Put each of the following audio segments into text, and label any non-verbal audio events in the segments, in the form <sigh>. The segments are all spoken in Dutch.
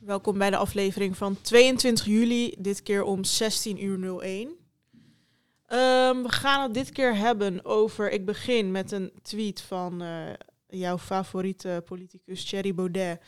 Welkom bij de aflevering van 22 juli, dit keer om 16 uur 01. Ehm, we gaan het dit keer hebben over, ik begin met een tweet van eh, jouw favoriete politicus Thierry Baudet.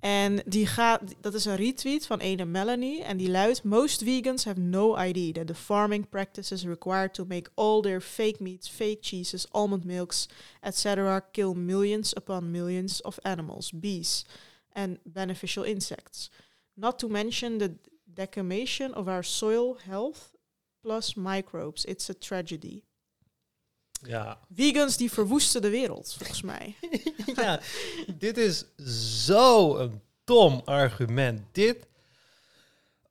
En die gaat, dat is een retweet van ene Melanie en die luidt: Most vegans have no idea that the farming practices required to make all their fake meats, fake cheeses, almond milks, etc. kill millions upon millions of animals, bees and beneficial insects. Not to mention the decimation of our soil health plus microbes. It's a tragedy. Ja. Vegans die verwoesten de wereld, volgens mij. <laughs> ja, dit is zo een dom argument. Dit.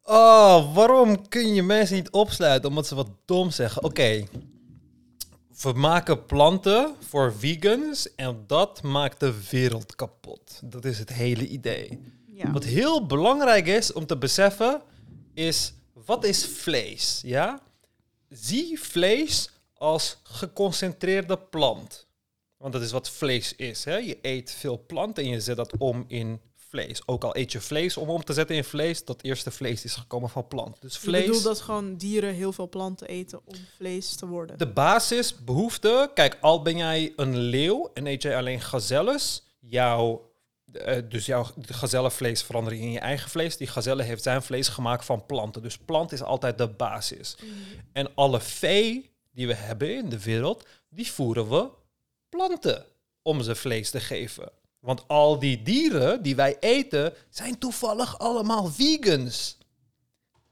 Oh, waarom kun je mensen niet opsluiten omdat ze wat dom zeggen? Oké, we maken planten voor vegans en dat maakt de wereld kapot. Dat is het hele idee. Ja. Wat heel belangrijk is om te beseffen is wat is vlees? Ja? Zie vlees als geconcentreerde plant. Want dat is wat vlees is. Hè? Je eet veel planten en je zet dat om in vlees. Ook al eet je vlees om om te zetten in vlees, dat eerste vlees is gekomen van plant. Dus vlees. bedoelt dat gewoon dieren heel veel planten eten om vlees te worden. De basisbehoefte, kijk, al ben jij een leeuw en eet jij alleen gazelles, jouw, eh, dus jouw gazellenvlees verander je in je eigen vlees. Die gazelle heeft zijn vlees gemaakt van planten. Dus plant is altijd de basis. En alle vee die we hebben in de wereld, die voeren we planten om ze vlees te geven. Want al die dieren die wij eten, zijn toevallig allemaal vegans.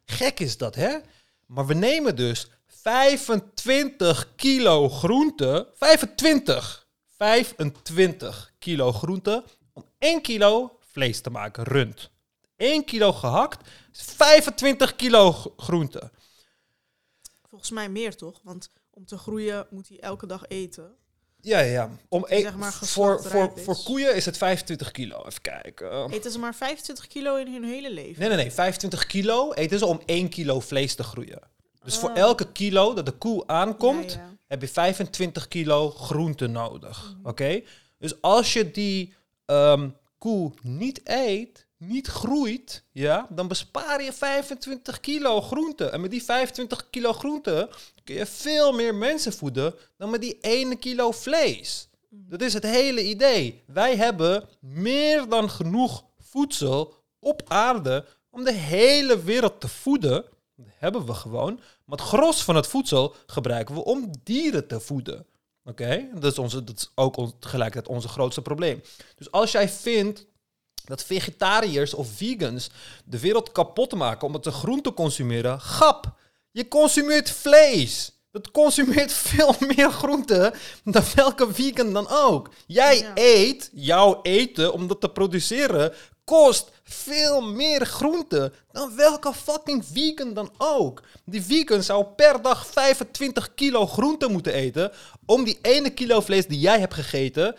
Gek is dat, hè? Maar we nemen dus 25 kilo groente. 25! 25 kilo groente om 1 kilo vlees te maken, rund. 1 kilo gehakt is 25 kilo groente. Volgens mij meer toch? Want om te groeien moet hij elke dag eten. Ja, ja. Om e- Zeg maar voor, voor, is. voor koeien is het 25 kilo. Even kijken. Eten ze maar 25 kilo in hun hele leven. Nee, nee, nee. 25 kilo eten ze om 1 kilo vlees te groeien. Dus voor Oh. elke kilo dat de koe aankomt, Ja, ja. heb je 25 kilo groente nodig. Mhm. Oké? Dus als je die ehm, koe niet eet, niet groeit, ja, dan bespaar je 25 kilo groente. En met die 25 kilo groente kun je veel meer mensen voeden dan met die 1 kilo vlees. Mhm. Dat is het hele idee. Wij hebben meer dan genoeg voedsel op aarde om de hele wereld te voeden. Dat hebben we gewoon. Maar het gros van het voedsel gebruiken we om dieren te voeden. Oké? Dat, is onze, dat is ook on- tegelijkertijd onze grootste probleem. Dus als jij vindt dat vegetariërs of vegans de wereld kapot maken omdat ze groente consumeren, grap. Je consumeert vlees. Dat consumeert <laughs> veel meer groente dan welke vegan dan ook. Jij Ja. eet, jouw eten om dat te produceren, kost veel meer groente dan welke fucking vegan dan ook. Die vegan zou per dag 25 kilo groente moeten eten om die ene kilo vlees die jij hebt gegeten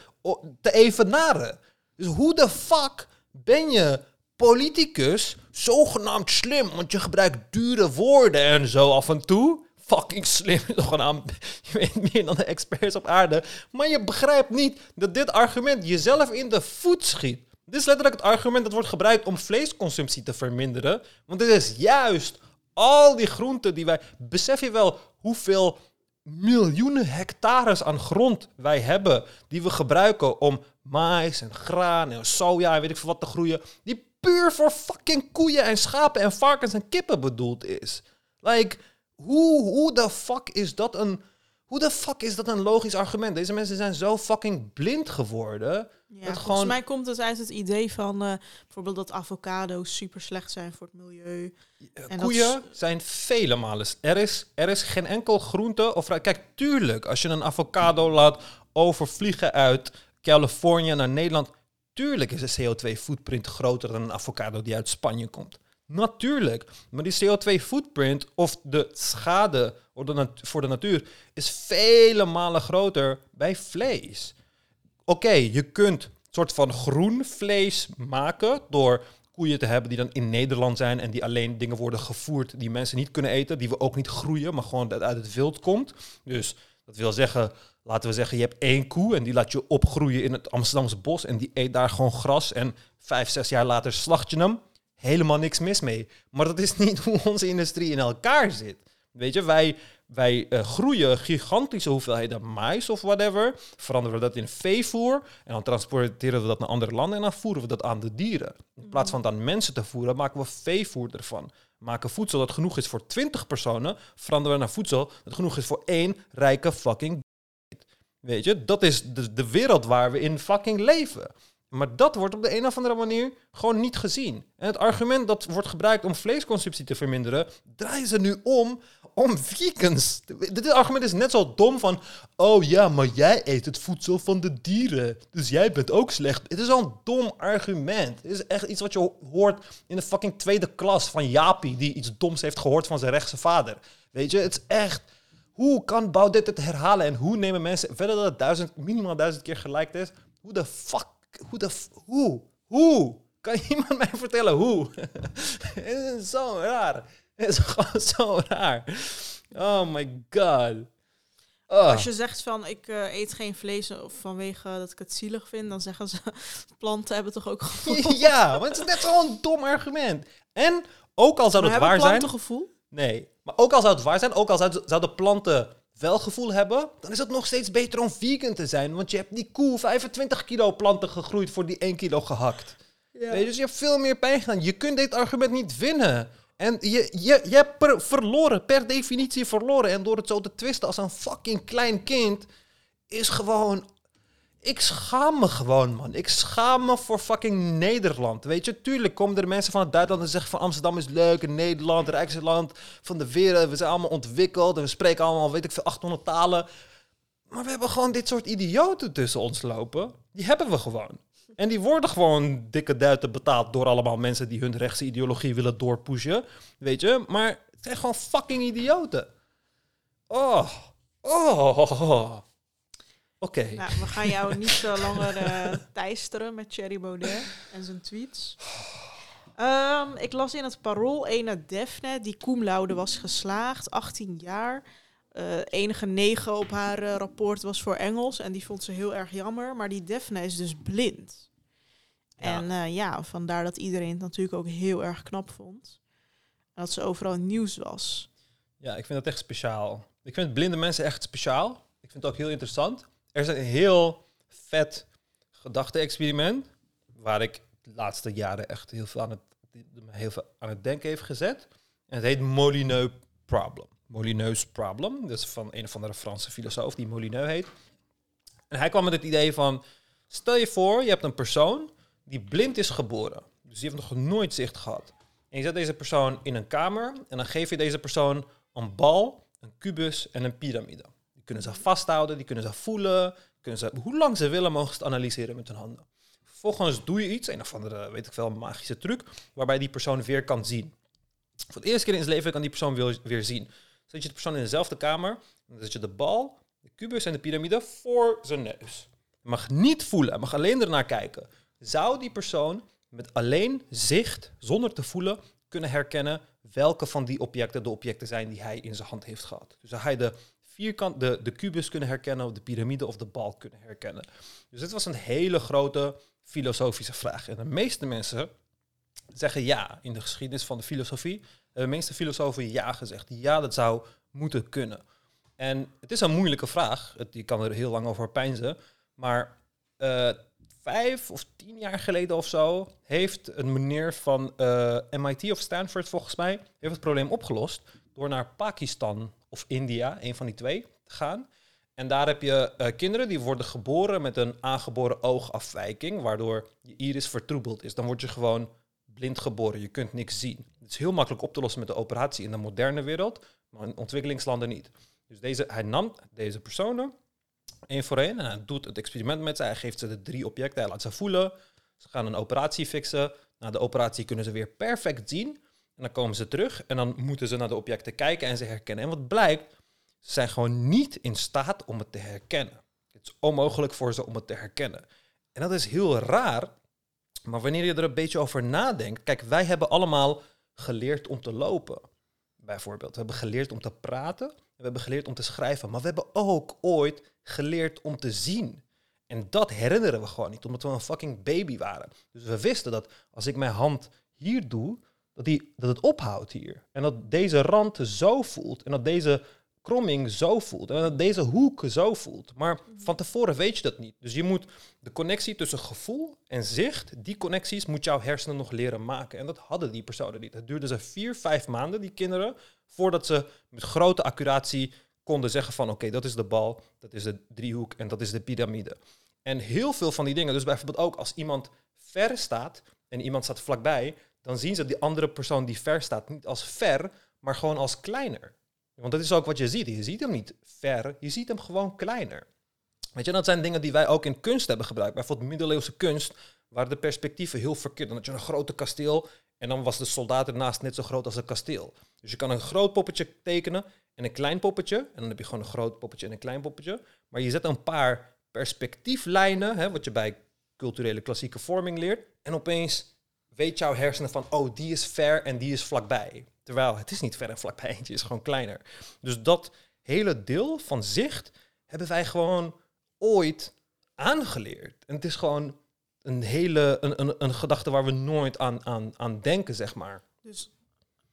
te evenaren. Dus hoe de fuck ben je politicus zogenaamd slim? Want je gebruikt dure woorden en zo af en toe. Fucking slim, <laughs> zogenaamd. Je weet meer dan de experts op aarde. Maar je begrijpt niet dat dit argument jezelf in de voet schiet. Dit is letterlijk het argument dat wordt gebruikt om vleesconsumptie te verminderen. Want dit is juist al die groenten die wij... Besef je wel hoeveel miljoenen hectares aan grond wij hebben... die we gebruiken om mais en graan en soja en weet ik veel wat te groeien... die puur voor fucking koeien en schapen en varkens en kippen bedoeld is. Like, hoe, hoe de fuck is dat een... Hoe de fuck is dat een logisch argument? Deze mensen zijn zo fucking blind geworden... Ja, dat volgens gewoon- mij komt het uit het idee van eh, bijvoorbeeld dat avocado's super slecht zijn voor het milieu. En dat Koeien zijn vele malen. Er is, er is geen enkel groente of. Kijk, tuurlijk, als je een avocado laat overvliegen uit Californië naar Nederland, tuurlijk is de CO2-footprint groter dan een avocado die uit Spanje komt. Natuurlijk, maar die CO2-footprint of de schade voor de, natuur is vele malen groter bij vlees. Oké, je kunt een soort van groen vlees maken door koeien te hebben die dan in Nederland zijn en die alleen dingen worden gevoerd die mensen niet kunnen eten, die we ook niet groeien, maar gewoon dat uit het wild komt. Dus dat wil zeggen, laten we zeggen, je hebt één koe en die laat je opgroeien in het Amsterdamse bos en die eet daar gewoon gras en vijf, zes jaar later slacht je hem. helemaal niks mis mee. Maar dat is <laughs> niet hoe onze industrie in elkaar zit. Weet je, wij, wij eh, groeien gigantische hoeveelheden mais of whatever. Veranderen we dat in veevoer. En dan transporteren we dat naar andere landen. En dan voeren we dat aan de dieren. In plaats van het aan mensen te voeren, maken we veevoer ervan. Maken voedsel dat genoeg is voor 20 personen. Veranderen we naar voedsel dat genoeg is voor één rijke fucking. Weet je, dat is de, de wereld waar we in fucking leven. Maar dat wordt op de een of andere manier gewoon niet gezien. En het argument dat wordt gebruikt om vleesconsumptie te verminderen, draaien ze nu om om. Dit argument is net zo dom van, oh ja, maar jij eet het voedsel van de dieren, dus jij bent ook slecht. Het is al een dom argument. Het is echt iets wat je hoort in de fucking tweede klas van Japi, die iets doms heeft gehoord van zijn rechtse vader. Weet je, het is echt... Hoe kan Baudet het herhalen en hoe nemen mensen, verder dat het duizend, minimaal duizend keer gelijk is, hoe de fuck hoe de... Hoe? Hoe? Kan <laughs> iemand mij vertellen hoe? <laughs> het is zo raar. Het is <laughs> gewoon zo raar. Oh my god. Oh. Als je zegt van ik eh, eet geen vlees vanwege dat ik het zielig vind, dan zeggen ze planten hebben toch ook gevoel. ja, want het is net zo'n dom argument. En ook al zou Maar het hebben waar zijn... planten gevoel? Nee, maar ook al zou het waar zijn, ook al zou- zouden planten wel gevoel hebben, dan is het nog steeds beter om vegan te zijn. Want je hebt die koe 25 kilo planten gegroeid voor die 1 kilo gehakt. Ja. Weet je, dus je hebt veel meer pijn gedaan. Je kunt dit argument niet winnen. En je, je, je hebt per- verloren, per definitie verloren. En door het zo te twisten als een fucking klein kind, is gewoon... Ik schaam me gewoon, man. Ik schaam me voor fucking Nederland. Weet je, tuurlijk komen er mensen van het en zeggen van Amsterdam is leuk Nederland, het land van de wereld. We zijn allemaal ontwikkeld en we spreken allemaal, weet ik veel, 800 talen. Maar we hebben gewoon dit soort idioten tussen ons lopen. Die hebben we gewoon. En die worden gewoon dikke duiten betaald door allemaal mensen die hun rechtse ideologie willen doorpushen. Weet je? Maar het zijn gewoon fucking idioten. Oh. Oh. Oké. Nou, we gaan jou niet zo <laughs> langer eh teisteren met Thierry Baudet en zijn tweets. Ehm, ik las in het parool ene Defne, die cum laude was geslaagd, 18 jaar. Eh, enige negen op haar eh, rapport was voor Engels en die vond ze heel erg jammer. Maar die Defne is dus blind. Ja. En eh, ja, vandaar dat iedereen het natuurlijk ook heel erg knap vond. En dat ze overal nieuws was. Ja, ik vind dat echt speciaal. Ik vind blinde mensen echt speciaal. Ik vind het ook heel interessant. Er is een heel vet gedachte-experiment. Waar ik de laatste jaren echt heel veel aan het, heel veel aan het denken heeft gezet. En het heet Molineux Problem. Molineux Problem. Dat is van een of andere Franse filosoof die Molineux heet. En hij kwam met het idee van... Stel je voor, je hebt een persoon die blind is geboren. Dus die heeft nog nooit zicht gehad. En je zet deze persoon in een kamer en dan geef je deze persoon een bal, een kubus en een piramide. Kunnen ze vasthouden, die kunnen ze voelen, kunnen ze, hoe lang ze willen mogen ze het analyseren met hun handen. Vervolgens doe je iets, een of andere, weet ik veel, magische truc, waarbij die persoon weer kan zien. Voor het eerste keer in zijn leven kan die persoon weer, weer zien. Zet je de persoon in dezelfde kamer, dan zet je de bal, de kubus en de piramide voor zijn neus. Je mag niet voelen, hij mag alleen ernaar kijken. Zou die persoon met alleen zicht, zonder te voelen, kunnen herkennen welke van die objecten de objecten zijn die hij in zijn hand heeft gehad. Dus zou hij de vierkant, de, de kubus kunnen herkennen, of de piramide of de bal kunnen herkennen. Dus dit was een hele grote filosofische vraag. En de meeste mensen zeggen ja. In de geschiedenis van de filosofie de meeste filosofen ja gezegd. Ja, dat zou moeten kunnen. En het is een moeilijke vraag. Het, je kan er heel lang over peinzen. Maar eh, vijf of tien jaar geleden of zo heeft een meneer van eh, MIT of Stanford volgens mij heeft het probleem opgelost door naar Pakistan of India, een van die twee, gaan. En daar heb je eh, kinderen die worden geboren met een aangeboren oogafwijking, waardoor je iris vertroebeld is. Dan word je gewoon blind geboren, je kunt niks zien. Het is heel makkelijk op te lossen met de operatie in de moderne wereld, maar in ontwikkelingslanden niet. Dus deze, hij nam deze personen, één voor één, en hij doet het experiment met ze. Hij geeft ze de drie objecten, hij laat ze voelen. Ze gaan een operatie fixen. Na de operatie kunnen ze weer perfect zien. En dan komen ze terug en dan moeten ze naar de objecten kijken en ze herkennen. En wat blijkt, ze zijn gewoon niet in staat om het te herkennen. Het is onmogelijk voor ze om het te herkennen. En dat is heel raar, maar wanneer je er een beetje over nadenkt... Kijk, wij hebben allemaal geleerd om te lopen, bijvoorbeeld. We hebben geleerd om te praten, we hebben geleerd om te schrijven. Maar we hebben ook ooit geleerd om te zien. En dat herinneren we gewoon niet, omdat we een fucking baby waren. Dus we wisten dat als ik mijn hand hier doe, dat, die, dat het ophoudt hier. En dat deze rand zo voelt. En dat deze kromming zo voelt. En dat deze hoek zo voelt. Maar van tevoren weet je dat niet. Dus je moet de connectie tussen gevoel en zicht, die connecties moet jouw hersenen nog leren maken. En dat hadden die personen niet. Het duurde ze vier, vijf maanden, die kinderen, voordat ze met grote accuratie konden zeggen van oké, dat is de bal, dat is de driehoek en dat is de piramide. En heel veel van die dingen, dus bijvoorbeeld ook als iemand ver staat en iemand staat vlakbij, dan zien ze die andere persoon die ver staat niet als ver, maar gewoon als kleiner. Want dat is ook wat je ziet. Je ziet hem niet ver, je ziet hem gewoon kleiner. Weet je, dat zijn dingen die wij ook in kunst hebben gebruikt. Bijvoorbeeld middeleeuwse kunst, waar de perspectieven heel verkeerd. Dan had je een grote kasteel en dan was de soldaat ernaast net zo groot als het kasteel. Dus je kan een groot poppetje tekenen en een klein poppetje. En dan heb je gewoon een groot poppetje en een klein poppetje. Maar je zet een paar perspectieflijnen, hè, wat je bij culturele klassieke vorming leert. En opeens weet jouw hersenen van, oh, die is ver en die is vlakbij. Terwijl het is niet ver en vlakbij, <laughs> eentje is gewoon kleiner. Dus dat hele deel van zicht hebben wij gewoon ooit aangeleerd. En het is gewoon een hele, een, een, een gedachte waar we nooit aan, aan, aan denken, zeg maar. Dus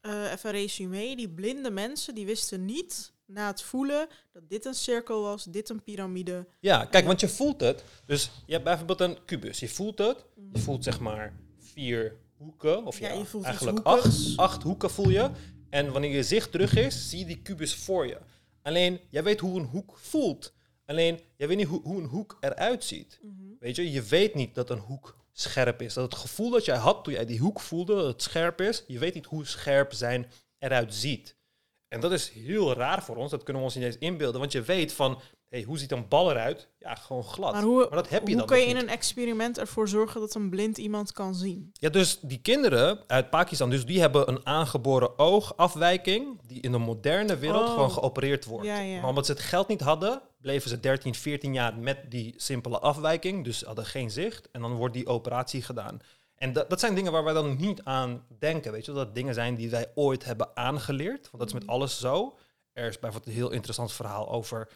uh, even resume, die blinde mensen die wisten niet na het voelen dat dit een cirkel was, dit een piramide. Ja, kijk, want je voelt het. Dus je hebt bijvoorbeeld een kubus. Je voelt het. Je voelt zeg maar vier hoeken. Of ja, je voelt eigenlijk acht, acht hoeken voel je. En wanneer je zicht terug is, zie je die kubus voor je. Alleen, jij weet hoe een hoek voelt. Alleen, jij weet niet hoe, hoe een hoek eruit ziet. Mhm. Weet je, je weet niet dat een hoek scherp is. Dat het gevoel dat jij had toen jij die hoek voelde, dat het scherp is, je weet niet hoe scherp zijn eruit ziet. En dat is heel raar voor ons, dat kunnen we ons niet eens inbeelden. Want je weet van, hey, hoe ziet een bal eruit? Ja, gewoon glad. Maar, hoe, dat heb je hoe dan kun je in een experiment ervoor zorgen dat een blind iemand kan zien? Ja, dus die kinderen uit Pakistan, dus die hebben een aangeboren oogafwijking die in de moderne wereld oh. gewoon geopereerd wordt. Maar omdat ze het geld niet hadden, bleven ze 13, 14 jaar met die simpele afwijking, dus hadden geen zicht. En dan wordt die operatie gedaan. En dat, dat zijn dingen waar wij dan niet aan denken, weet je. Dat dingen zijn die wij ooit hebben aangeleerd. Want dat is met mhm. alles zo. Er is bijvoorbeeld een heel interessant verhaal over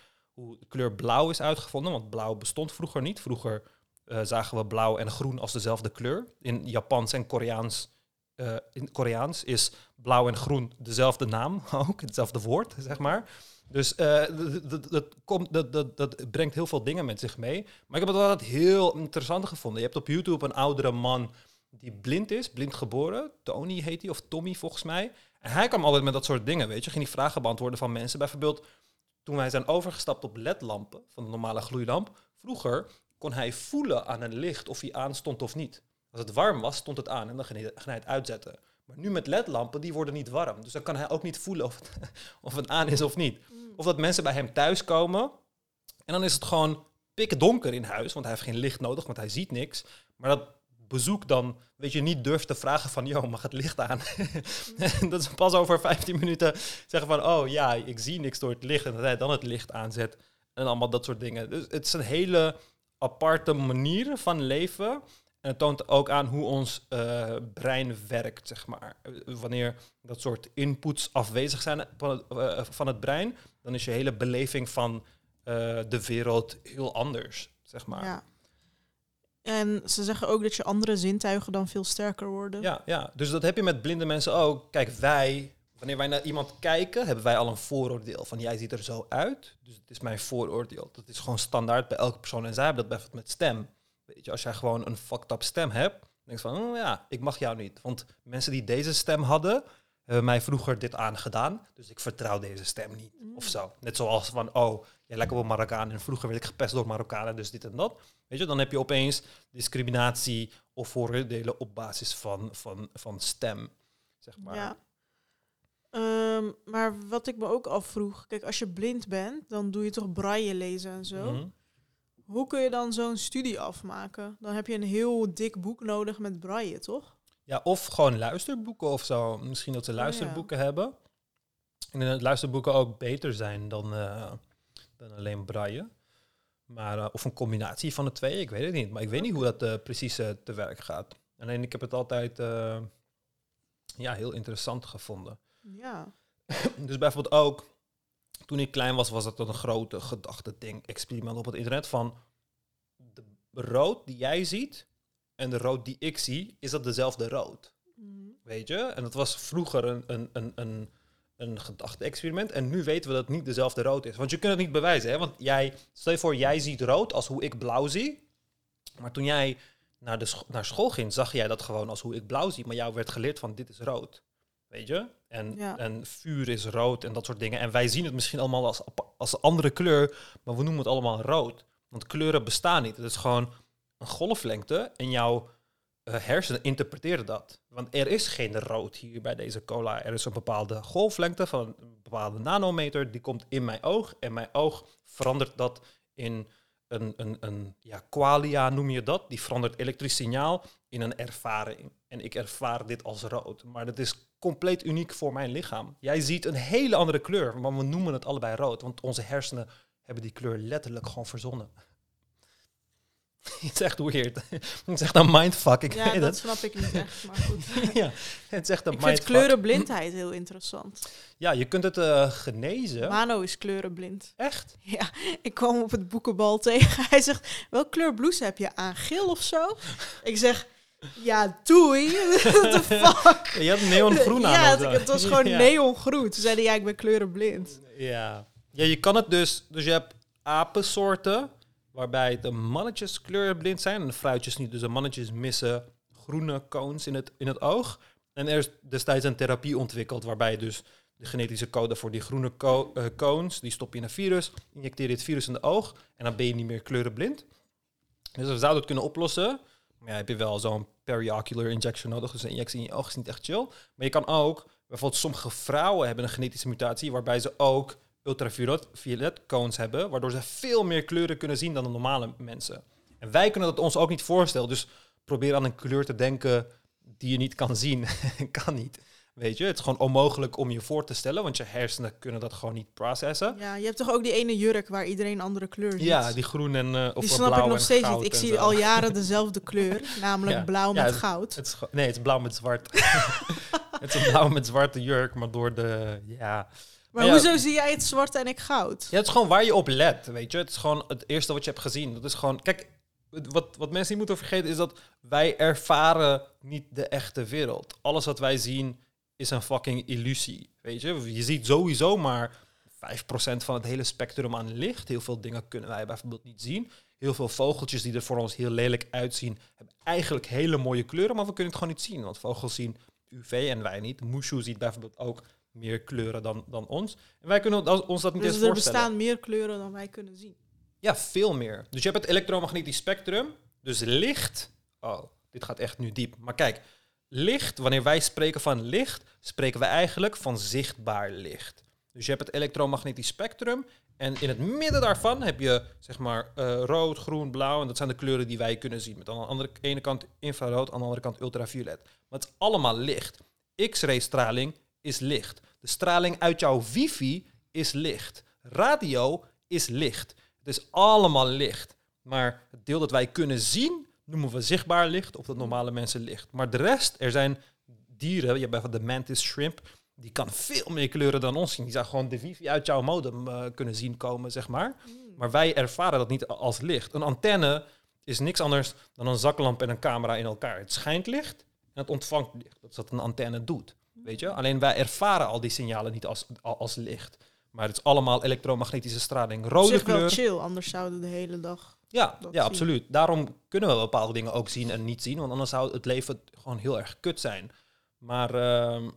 de kleur blauw is uitgevonden. Want blauw bestond vroeger niet. Vroeger uh, zagen we blauw en groen als dezelfde kleur. In Japans en Koreaans, uh, in Koreaans is blauw en groen dezelfde naam, <laughs> ook hetzelfde woord, zeg maar. Dus dat, dat, komt, dat, dat, dat brengt heel veel dingen met zich mee. Maar ik heb het altijd heel interessant gevonden. Je hebt op YouTube een oudere man die blind is, blind geboren. Tony heet hij, of Tommy volgens mij. En hij kwam altijd met dat soort dingen, weet je. Ging die vragen beantwoorden van mensen. Bijvoorbeeld, toen wij zijn overgestapt op ledlampen, van de normale gloeilamp. Vroeger kon hij voelen aan een licht of hij aanstond of niet. Als het warm was, stond het aan en dan ging hij, het uitzetten. Maar nu met ledlampen, die worden niet warm. Dus dan kan hij ook niet voelen of het, <laughs> of het aan is of niet. Of dat mensen bij hem thuis komen en dan is het gewoon pikdonker in huis, want hij heeft geen licht nodig, want hij ziet niks. Maar dat bezoek dan, weet je, niet durft te vragen van, joh, mag het licht aan? <laughs> dat ze pas over 15 minuten zeggen van, oh ja, ik zie niks door het licht. En dat hij dan het licht aanzet. En allemaal dat soort dingen. Dus het is een hele aparte manier van leven. En het toont ook aan hoe ons uh, brein werkt, zeg maar. Wanneer dat soort inputs afwezig zijn van het, uh, van het brein, dan is je hele beleving van de wereld heel anders, zeg maar. En ze zeggen ook dat je andere zintuigen dan veel sterker worden. Ja, ja, dus dat heb je met blinde mensen ook. Kijk, wij, wanneer wij naar iemand kijken, hebben wij al een vooroordeel van jij ziet er zo uit. Dus het is mijn vooroordeel. Dat is gewoon standaard bij elke persoon. En zij hebben dat bijvoorbeeld met stem. Weet je, als jij gewoon een fucked up stem hebt, dan denk je van, oh ja, ik mag jou niet. Want mensen die deze stem hadden, hebben mij vroeger dit aangedaan. Dus ik vertrouw deze stem niet. Mm. Of zo. Net zoals van, oh, lijkt op Marokkaan. En vroeger werd ik gepest door Marokkanen, dus dit en dat. Weet je, dan heb je opeens discriminatie of vooroordelen op basis van, van, van stem. Zeg maar. Ja. Um, maar wat ik me ook afvroeg, kijk, als je blind bent, dan doe je toch braille lezen en zo. Mhm. Hoe kun je dan zo'n studie afmaken? Dan heb je een heel dik boek nodig met braille, toch? Ja, of gewoon luisterboeken of zo. Misschien dat ze oh, luisterboeken hebben. En dat luisterboeken ook beter zijn dan, uh, dan alleen braille. Maar, uh, of een combinatie van de twee, ik weet het niet. Maar ik weet niet hoe dat uh, precies te werk gaat. Alleen ik heb het altijd ja, heel interessant gevonden. Ja. <clears throat> dus bijvoorbeeld ook, toen ik klein was, was het een grote gedachte ding, experiment op het internet van de rood die jij ziet, en de rood die ik zie, is dat dezelfde rood. Mhm. weet je. En dat was vroeger een, een, een, een, een gedachte-experiment. En nu weten we dat het niet dezelfde rood is. Want je kunt het niet bewijzen, hè. Want jij, stel je voor, jij ziet rood als hoe ik blauw zie. Maar toen jij naar, de scho- naar school ging, zag jij dat gewoon als hoe ik blauw zie. Maar jou werd geleerd van, dit is rood. Weet je? En, Ja. en vuur is rood en dat soort dingen. En wij zien het misschien allemaal als, als een andere kleur, maar we noemen het allemaal rood. Want kleuren bestaan niet. Het is gewoon een golflengte en jouw hersenen interpreteren dat. Want er is geen rood hier bij deze cola. Er is een bepaalde golflengte van een bepaalde nanometer. Die komt in mijn oog. En mijn oog verandert dat in een, een, een ja, qualia noem je dat. Die verandert elektrisch signaal in een ervaring. En ik ervaar dit als rood. Maar dat is compleet uniek voor mijn lichaam. Jij ziet een hele andere kleur, maar we noemen het allebei rood. Want onze hersenen hebben die kleur letterlijk gewoon verzonnen. <laughs> het is echt weird. <laughs> het is echt een mindfuck, ik Ja, weet dat het. snap ik niet echt, maar goed. <laughs> ja, het is echt een ik vind mindfuck. kleurenblindheid heel interessant. Ja, je kunt het eh, genezen. Mano is kleurenblind. Echt? Ja, ik kwam op het boekenbal tegen. Hij zegt, welke kleur blouse heb je aan? Geel of zo? Ik zeg, ja, doei. What the fuck? Je had neongroen aan. Ja, het, het was gewoon ja. neongroen. Toen zeiden ja, ik ben kleurenblind. Ja. ja, je kan het dus... Dus je hebt apensoorten, waarbij de mannetjes kleurenblind zijn en de fruitjes niet. Dus de mannetjes missen groene cones in het, in het oog. En er is destijds een therapie ontwikkeld waarbij dus de genetische code voor die groene eh, cones, die stop je in een virus, injecteer je het virus in de oog en dan ben je niet meer kleurenblind. Dus we zouden het kunnen oplossen. Maar ja, heb je wel zo'n periocular injection nodig, dus een injectie in je oog is niet echt chill. Maar je kan ook, bijvoorbeeld sommige vrouwen hebben een genetische mutatie waarbij ze ook ultraviolet violet cones hebben, waardoor ze veel meer kleuren kunnen zien dan de normale mensen. En wij kunnen dat ons ook niet voorstellen, dus probeer aan een kleur te denken die je niet kan zien. <laughs> kan niet. Weet je, het is gewoon onmogelijk om je voor te stellen, want je hersenen kunnen dat gewoon niet processen. Ja, je hebt toch ook die ene jurk waar iedereen een andere kleur ziet? Ja, die groen en uh, of die uh, snap blauw ik nog steeds niet. Ik zie zo. al <laughs> jaren dezelfde kleur, namelijk Ja. blauw Ja, met het- goud. Het is, nee, het is blauw met zwart. <laughs> het is een blauw met zwarte jurk, maar door de... Ja. Maar ja. hoezo zie jij het zwart en ik goud? ja, het is gewoon waar je op let, weet je. Het is gewoon het eerste wat je hebt gezien. Dat is gewoon... Kijk, wat, wat mensen niet moeten vergeten is dat wij ervaren niet de echte wereld. Alles wat wij zien is een fucking illusie, weet je. Je ziet sowieso maar 5% van het hele spectrum aan licht. Heel veel dingen kunnen wij bijvoorbeeld niet zien. Heel veel vogeltjes die er voor ons heel lelijk uitzien, hebben eigenlijk hele mooie kleuren, maar we kunnen het gewoon niet zien. Want vogels zien UV en wij niet. Mushu ziet bijvoorbeeld ook meer kleuren dan, dan ons. En wij kunnen ons- ons dat niet Dus eens er voorstellen. bestaan meer kleuren dan wij kunnen zien. Ja, veel meer. Dus je hebt het elektromagnetisch spectrum. Dus licht. Oh, dit gaat echt nu diep. Maar kijk, licht, wanneer wij spreken van licht, spreken we eigenlijk van zichtbaar licht. Dus je hebt het elektromagnetisch spectrum. En in het midden daarvan heb je zeg maar eh, rood, groen, blauw. En dat zijn de kleuren die wij kunnen zien. Met aan de andere ene kant infrarood, aan de andere kant ultraviolet. Maar het is allemaal licht. X-ray straling is licht. De straling uit jouw wifi is licht. Radio is licht. Het is allemaal licht. Maar het deel dat wij kunnen zien, noemen we zichtbaar licht of dat normale mensen licht. Maar de rest, er zijn dieren, je hebt bijvoorbeeld de mantis shrimp, die kan veel meer kleuren dan ons zien. Die zou gewoon de wifi uit jouw modem eh, kunnen zien komen, zeg maar. Maar wij ervaren dat niet als licht. Een antenne is niks anders dan een zaklamp en een camera in elkaar. Het schijnt licht en het ontvangt licht. Dat is wat een antenne doet. Weet je? Alleen wij ervaren al die signalen niet als, als licht. Maar het is allemaal elektromagnetische straling. Rode zich wel kleur. chill, anders zouden we de hele dag... Ja, ja zien. absoluut. Daarom kunnen we bepaalde dingen ook zien en niet zien. Want anders zou het leven gewoon heel erg kut zijn. Maar ehm,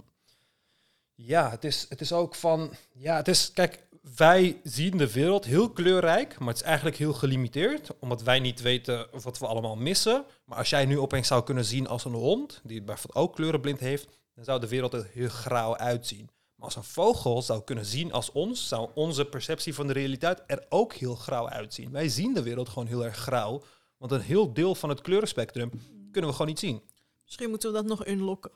ja, het is, het is ook van... Ja, het is... Kijk, wij zien de wereld heel kleurrijk, maar het is eigenlijk heel gelimiteerd. Omdat wij niet weten wat we allemaal missen. Maar als jij nu opeens zou kunnen zien als een hond, die bijvoorbeeld ook kleurenblind heeft, dan zou de wereld er heel grauw uitzien. Maar als een vogel zou kunnen zien als ons, zou onze perceptie van de realiteit er ook heel grauw uitzien. Wij zien de wereld gewoon heel erg grauw, want een heel deel van het kleurenspectrum kunnen we gewoon niet zien. Misschien moeten we dat nog unlocken.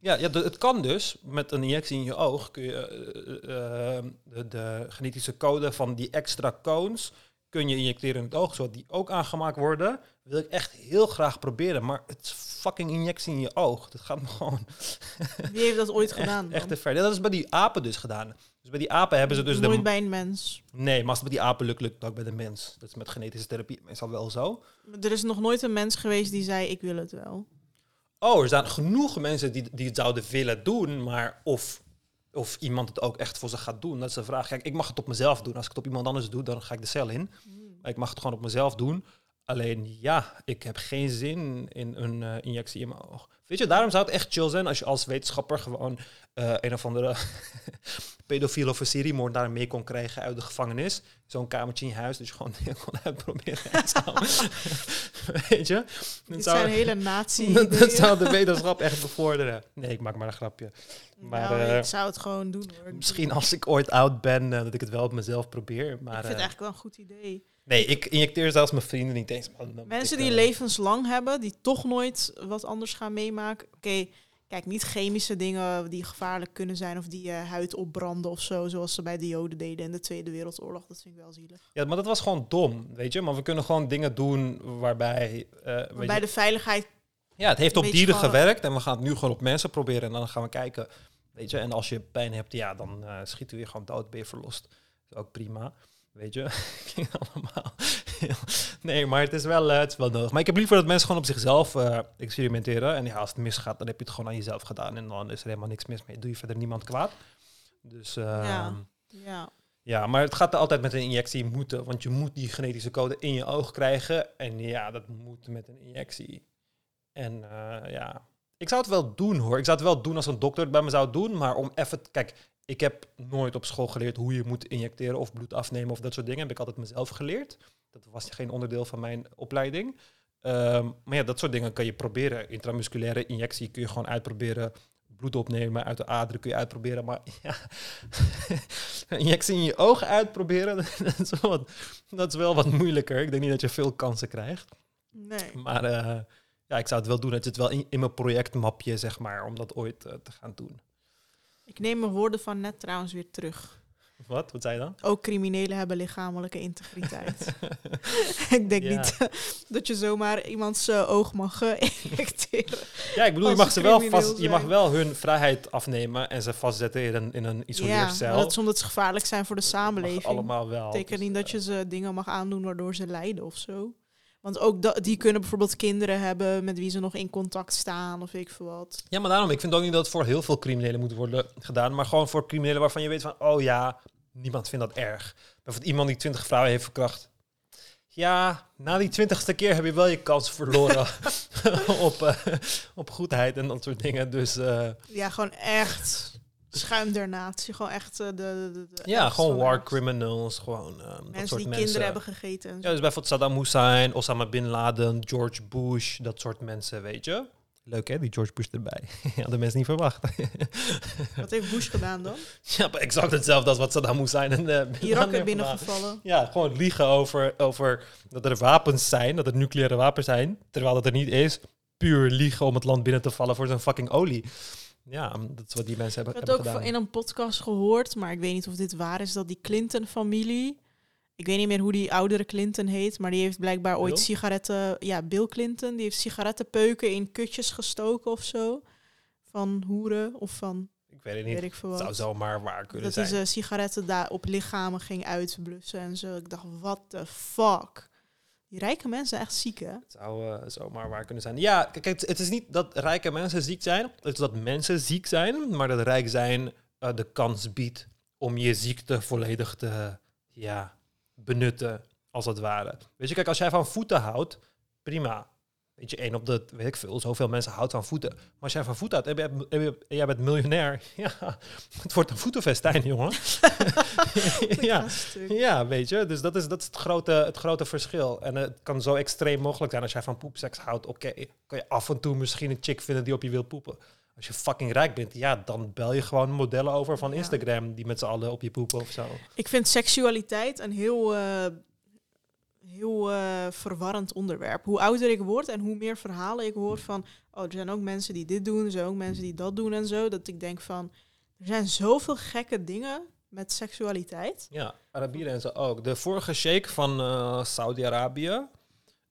Ja, ja het kan dus. Met een injectie in je oog kun je eh, eh, eh, de, de genetische code van die extra cones kun je injecteren in het oog, zodat die ook aangemaakt worden. Wil ik echt heel graag proberen, maar het is fucking injectie in je oog. Dat gaat me gewoon <laughs> Wie heeft dat ooit gedaan echt, echt te ver. Ja, Dat is bij die apen dus gedaan. Dus bij die apen hebben ze dus Nooit de... bij een mens. Nee, maar als het bij die apen lukt, lukt het ook bij de mens. Dat is met genetische therapie meestal wel zo. Er is nog nooit een mens geweest die zei, ik wil het wel. oh, er zijn genoeg mensen die, die het zouden willen doen, maar of, of iemand het ook echt voor ze gaat doen, dat is de vraag. Kijk, ik mag het op mezelf doen. Als ik het op iemand anders doe, dan ga ik de cel in. Maar ik mag het gewoon op mezelf doen. Alleen ja, ik heb geen zin in een eh, injectie in mijn oog. Weet je, daarom zou het echt chill zijn als je als wetenschapper gewoon eh, een of andere <laughs> pedofiel of een seriemoordenaar mee kon krijgen uit de gevangenis. Zo'n kamertje in je huis, dat je gewoon <laughs> kon uitproberen. <laughs> Weet je? Dat zou, zijn hele nazi dat, dat zou de wetenschap echt bevorderen. Nee, ik maak maar een grapje. maar, nou, eh, ik zou het gewoon doen hoor. Ik Misschien als ik ooit oud ben, eh, dat ik het wel op mezelf probeer. Ik Maar vind het eh, eigenlijk wel een goed idee. Nee, ik injecteer zelfs mijn vrienden niet eens. man, Mensen ik, die eh, levenslang hebben, die toch nooit wat anders gaan meemaken. Oké, kijk, niet chemische dingen die gevaarlijk kunnen zijn of die je huid opbranden of zo, zoals ze bij de Joden deden in de Tweede Wereldoorlog. Dat vind ik wel zielig. Ja, maar dat was gewoon dom, weet je. Maar we kunnen gewoon dingen doen waarbij... eh, weet Maar bij je- de veiligheid, Ja, het heeft op dieren gewoon- gewerkt en we gaan het nu gewoon op mensen proberen en dan gaan we kijken. Weet je, en als je pijn hebt, ja, dan eh, schieten we je gewoon dood, ben je verlost. Dat is ook prima, weet je. <laughs> Allemaal nee, maar het is, wel, eh, het is wel nodig. Maar ik heb liever dat mensen gewoon op zichzelf eh, experimenteren. En ja, als het misgaat, dan heb je het gewoon aan jezelf gedaan en dan is er helemaal niks mis mee. Doe je verder niemand kwaad. Dus Ja. ja. ja. ja, maar het gaat altijd met een injectie moeten, want je moet die genetische code in je oog krijgen. En ja, dat moet met een injectie. En eh, ja, ik zou het wel doen hoor. Ik zou het wel doen als een dokter het bij me zou doen. Maar om even... Kijk, ik heb nooit op school geleerd hoe je moet injecteren of bloed afnemen of dat soort dingen. Heb ik altijd mezelf geleerd. Dat was geen onderdeel van mijn opleiding. Ehm, maar ja, dat soort dingen kan je proberen. Intramusculaire injectie kun je gewoon uitproberen. Bloed opnemen uit de aderen kun je uitproberen. Maar <laughs> ja, <laughs> injectie in je ogen uitproberen, <laughs> dat is, wel wat, dat is wel wat moeilijker. Ik denk niet dat je veel kansen krijgt. Nee. Maar eh, ja, ik zou het wel doen. Het zit wel in, in mijn projectmapje, zeg maar, om dat ooit eh, te gaan doen. Ik neem mijn woorden van net trouwens weer terug. Wat? Wat zei je dan? Ook criminelen hebben lichamelijke integriteit. <laughs> <laughs> ik denk Ja. niet dat je zomaar iemands eh, oog mag eh, <laughs> injecteren. Ja, ik bedoel, je mag ze wel vast, je mag wel hun vrijheid afnemen en ze vastzetten in een, in een Ja, isoleercel. maar dat is omdat ze gevaarlijk zijn voor de samenleving. allemaal wel. betekent Dus, niet dat eh, je ze dingen mag aandoen waardoor ze lijden of zo. Want ook die kunnen bijvoorbeeld kinderen hebben met wie ze nog in contact staan of ik veel wat. Ja, maar daarom, ik vind ook niet dat het voor heel veel criminelen moet worden gedaan. Maar gewoon voor criminelen waarvan je weet van, oh ja, niemand vindt dat erg. Bijvoorbeeld iemand die twintig vrouwen heeft verkracht. Ja, na die twintigste keer heb je wel je kans verloren <laughs> <laughs> op, eh, op goedheid en dat soort dingen. Dus eh, Ja, gewoon echt schuim der natie. Gewoon echt eh, de, de, de- de ja, gewoon war criminals. Gewoon eh, dat Mensen soort die mensen. kinderen hebben gegeten. En Ja, dus bijvoorbeeld Saddam Hussein, Osama Bin Laden, George Bush, dat soort mensen, weet je. Leuk hè, die George Bush erbij. <laughs> Hadden mensen niet verwacht. <laughs> Wat heeft Bush gedaan dan? ja, maar exact hetzelfde als wat Saddam Hussein en eh, Bin Laden Irak heeft er binnengevallen. Ja, gewoon liegen over, over dat er wapens zijn, dat er nucleaire wapens zijn, terwijl dat er niet is. Puur liegen om het land binnen te vallen voor zijn fucking olie. Ja, dat is wat die mensen hebben, Ik had hebben ook gedaan. in een podcast gehoord, maar ik weet niet of dit waar is, dat die Clinton-familie, ik weet niet meer hoe die oudere Clinton heet, maar die heeft blijkbaar ooit Bill? sigaretten, ja, Bill Clinton, die heeft sigarettenpeuken in kutjes gestoken of zo, van hoeren of van, Ik weet het weet niet. ik veel Het zou zomaar waar kunnen Dat hij zijn. zijn sigaretten daar op lichamen ging uitblussen en zo. Ik dacht, what the fuck? Die rijke mensen echt ziek, hè? Het zou eh, zomaar waar kunnen zijn. Ja, kijk, het, het is niet dat rijke mensen ziek zijn. Het is dat mensen ziek zijn, maar dat rijk zijn eh, de kans biedt om je ziekte volledig te ja, benutten, als het ware. Weet je, kijk, als jij van voeten houdt, prima. Weet je, één op de, weet ik veel, zoveel mensen houdt van voeten. Maar als jij van voeten houdt en jij bent miljonair, <laughs> ja, het wordt een voetenfestijn, jongen. <laughs> Ja. Ja, weet je, dus dat is, dat is het, grote, het grote verschil. En het kan zo extreem mogelijk zijn als jij van poepseks houdt. Oké, kan je af en toe misschien een chick vinden die op je wil poepen. Als je fucking rijk bent, ja, dan bel je gewoon modellen over van. Instagram die met z'n allen op je poepen of zo. Ik vind seksualiteit een heel, eh, heel eh, verwarrend onderwerp. Hoe ouder ik word en hoe meer verhalen ik hoor van... oh, er zijn ook mensen die dit doen, er zijn ook mensen die dat doen en zo. Dat ik denk van, er zijn zoveel gekke dingen met seksualiteit. Ja, Arabieren en zo ook. De vorige sheikh van eh, Saudi-Arabië,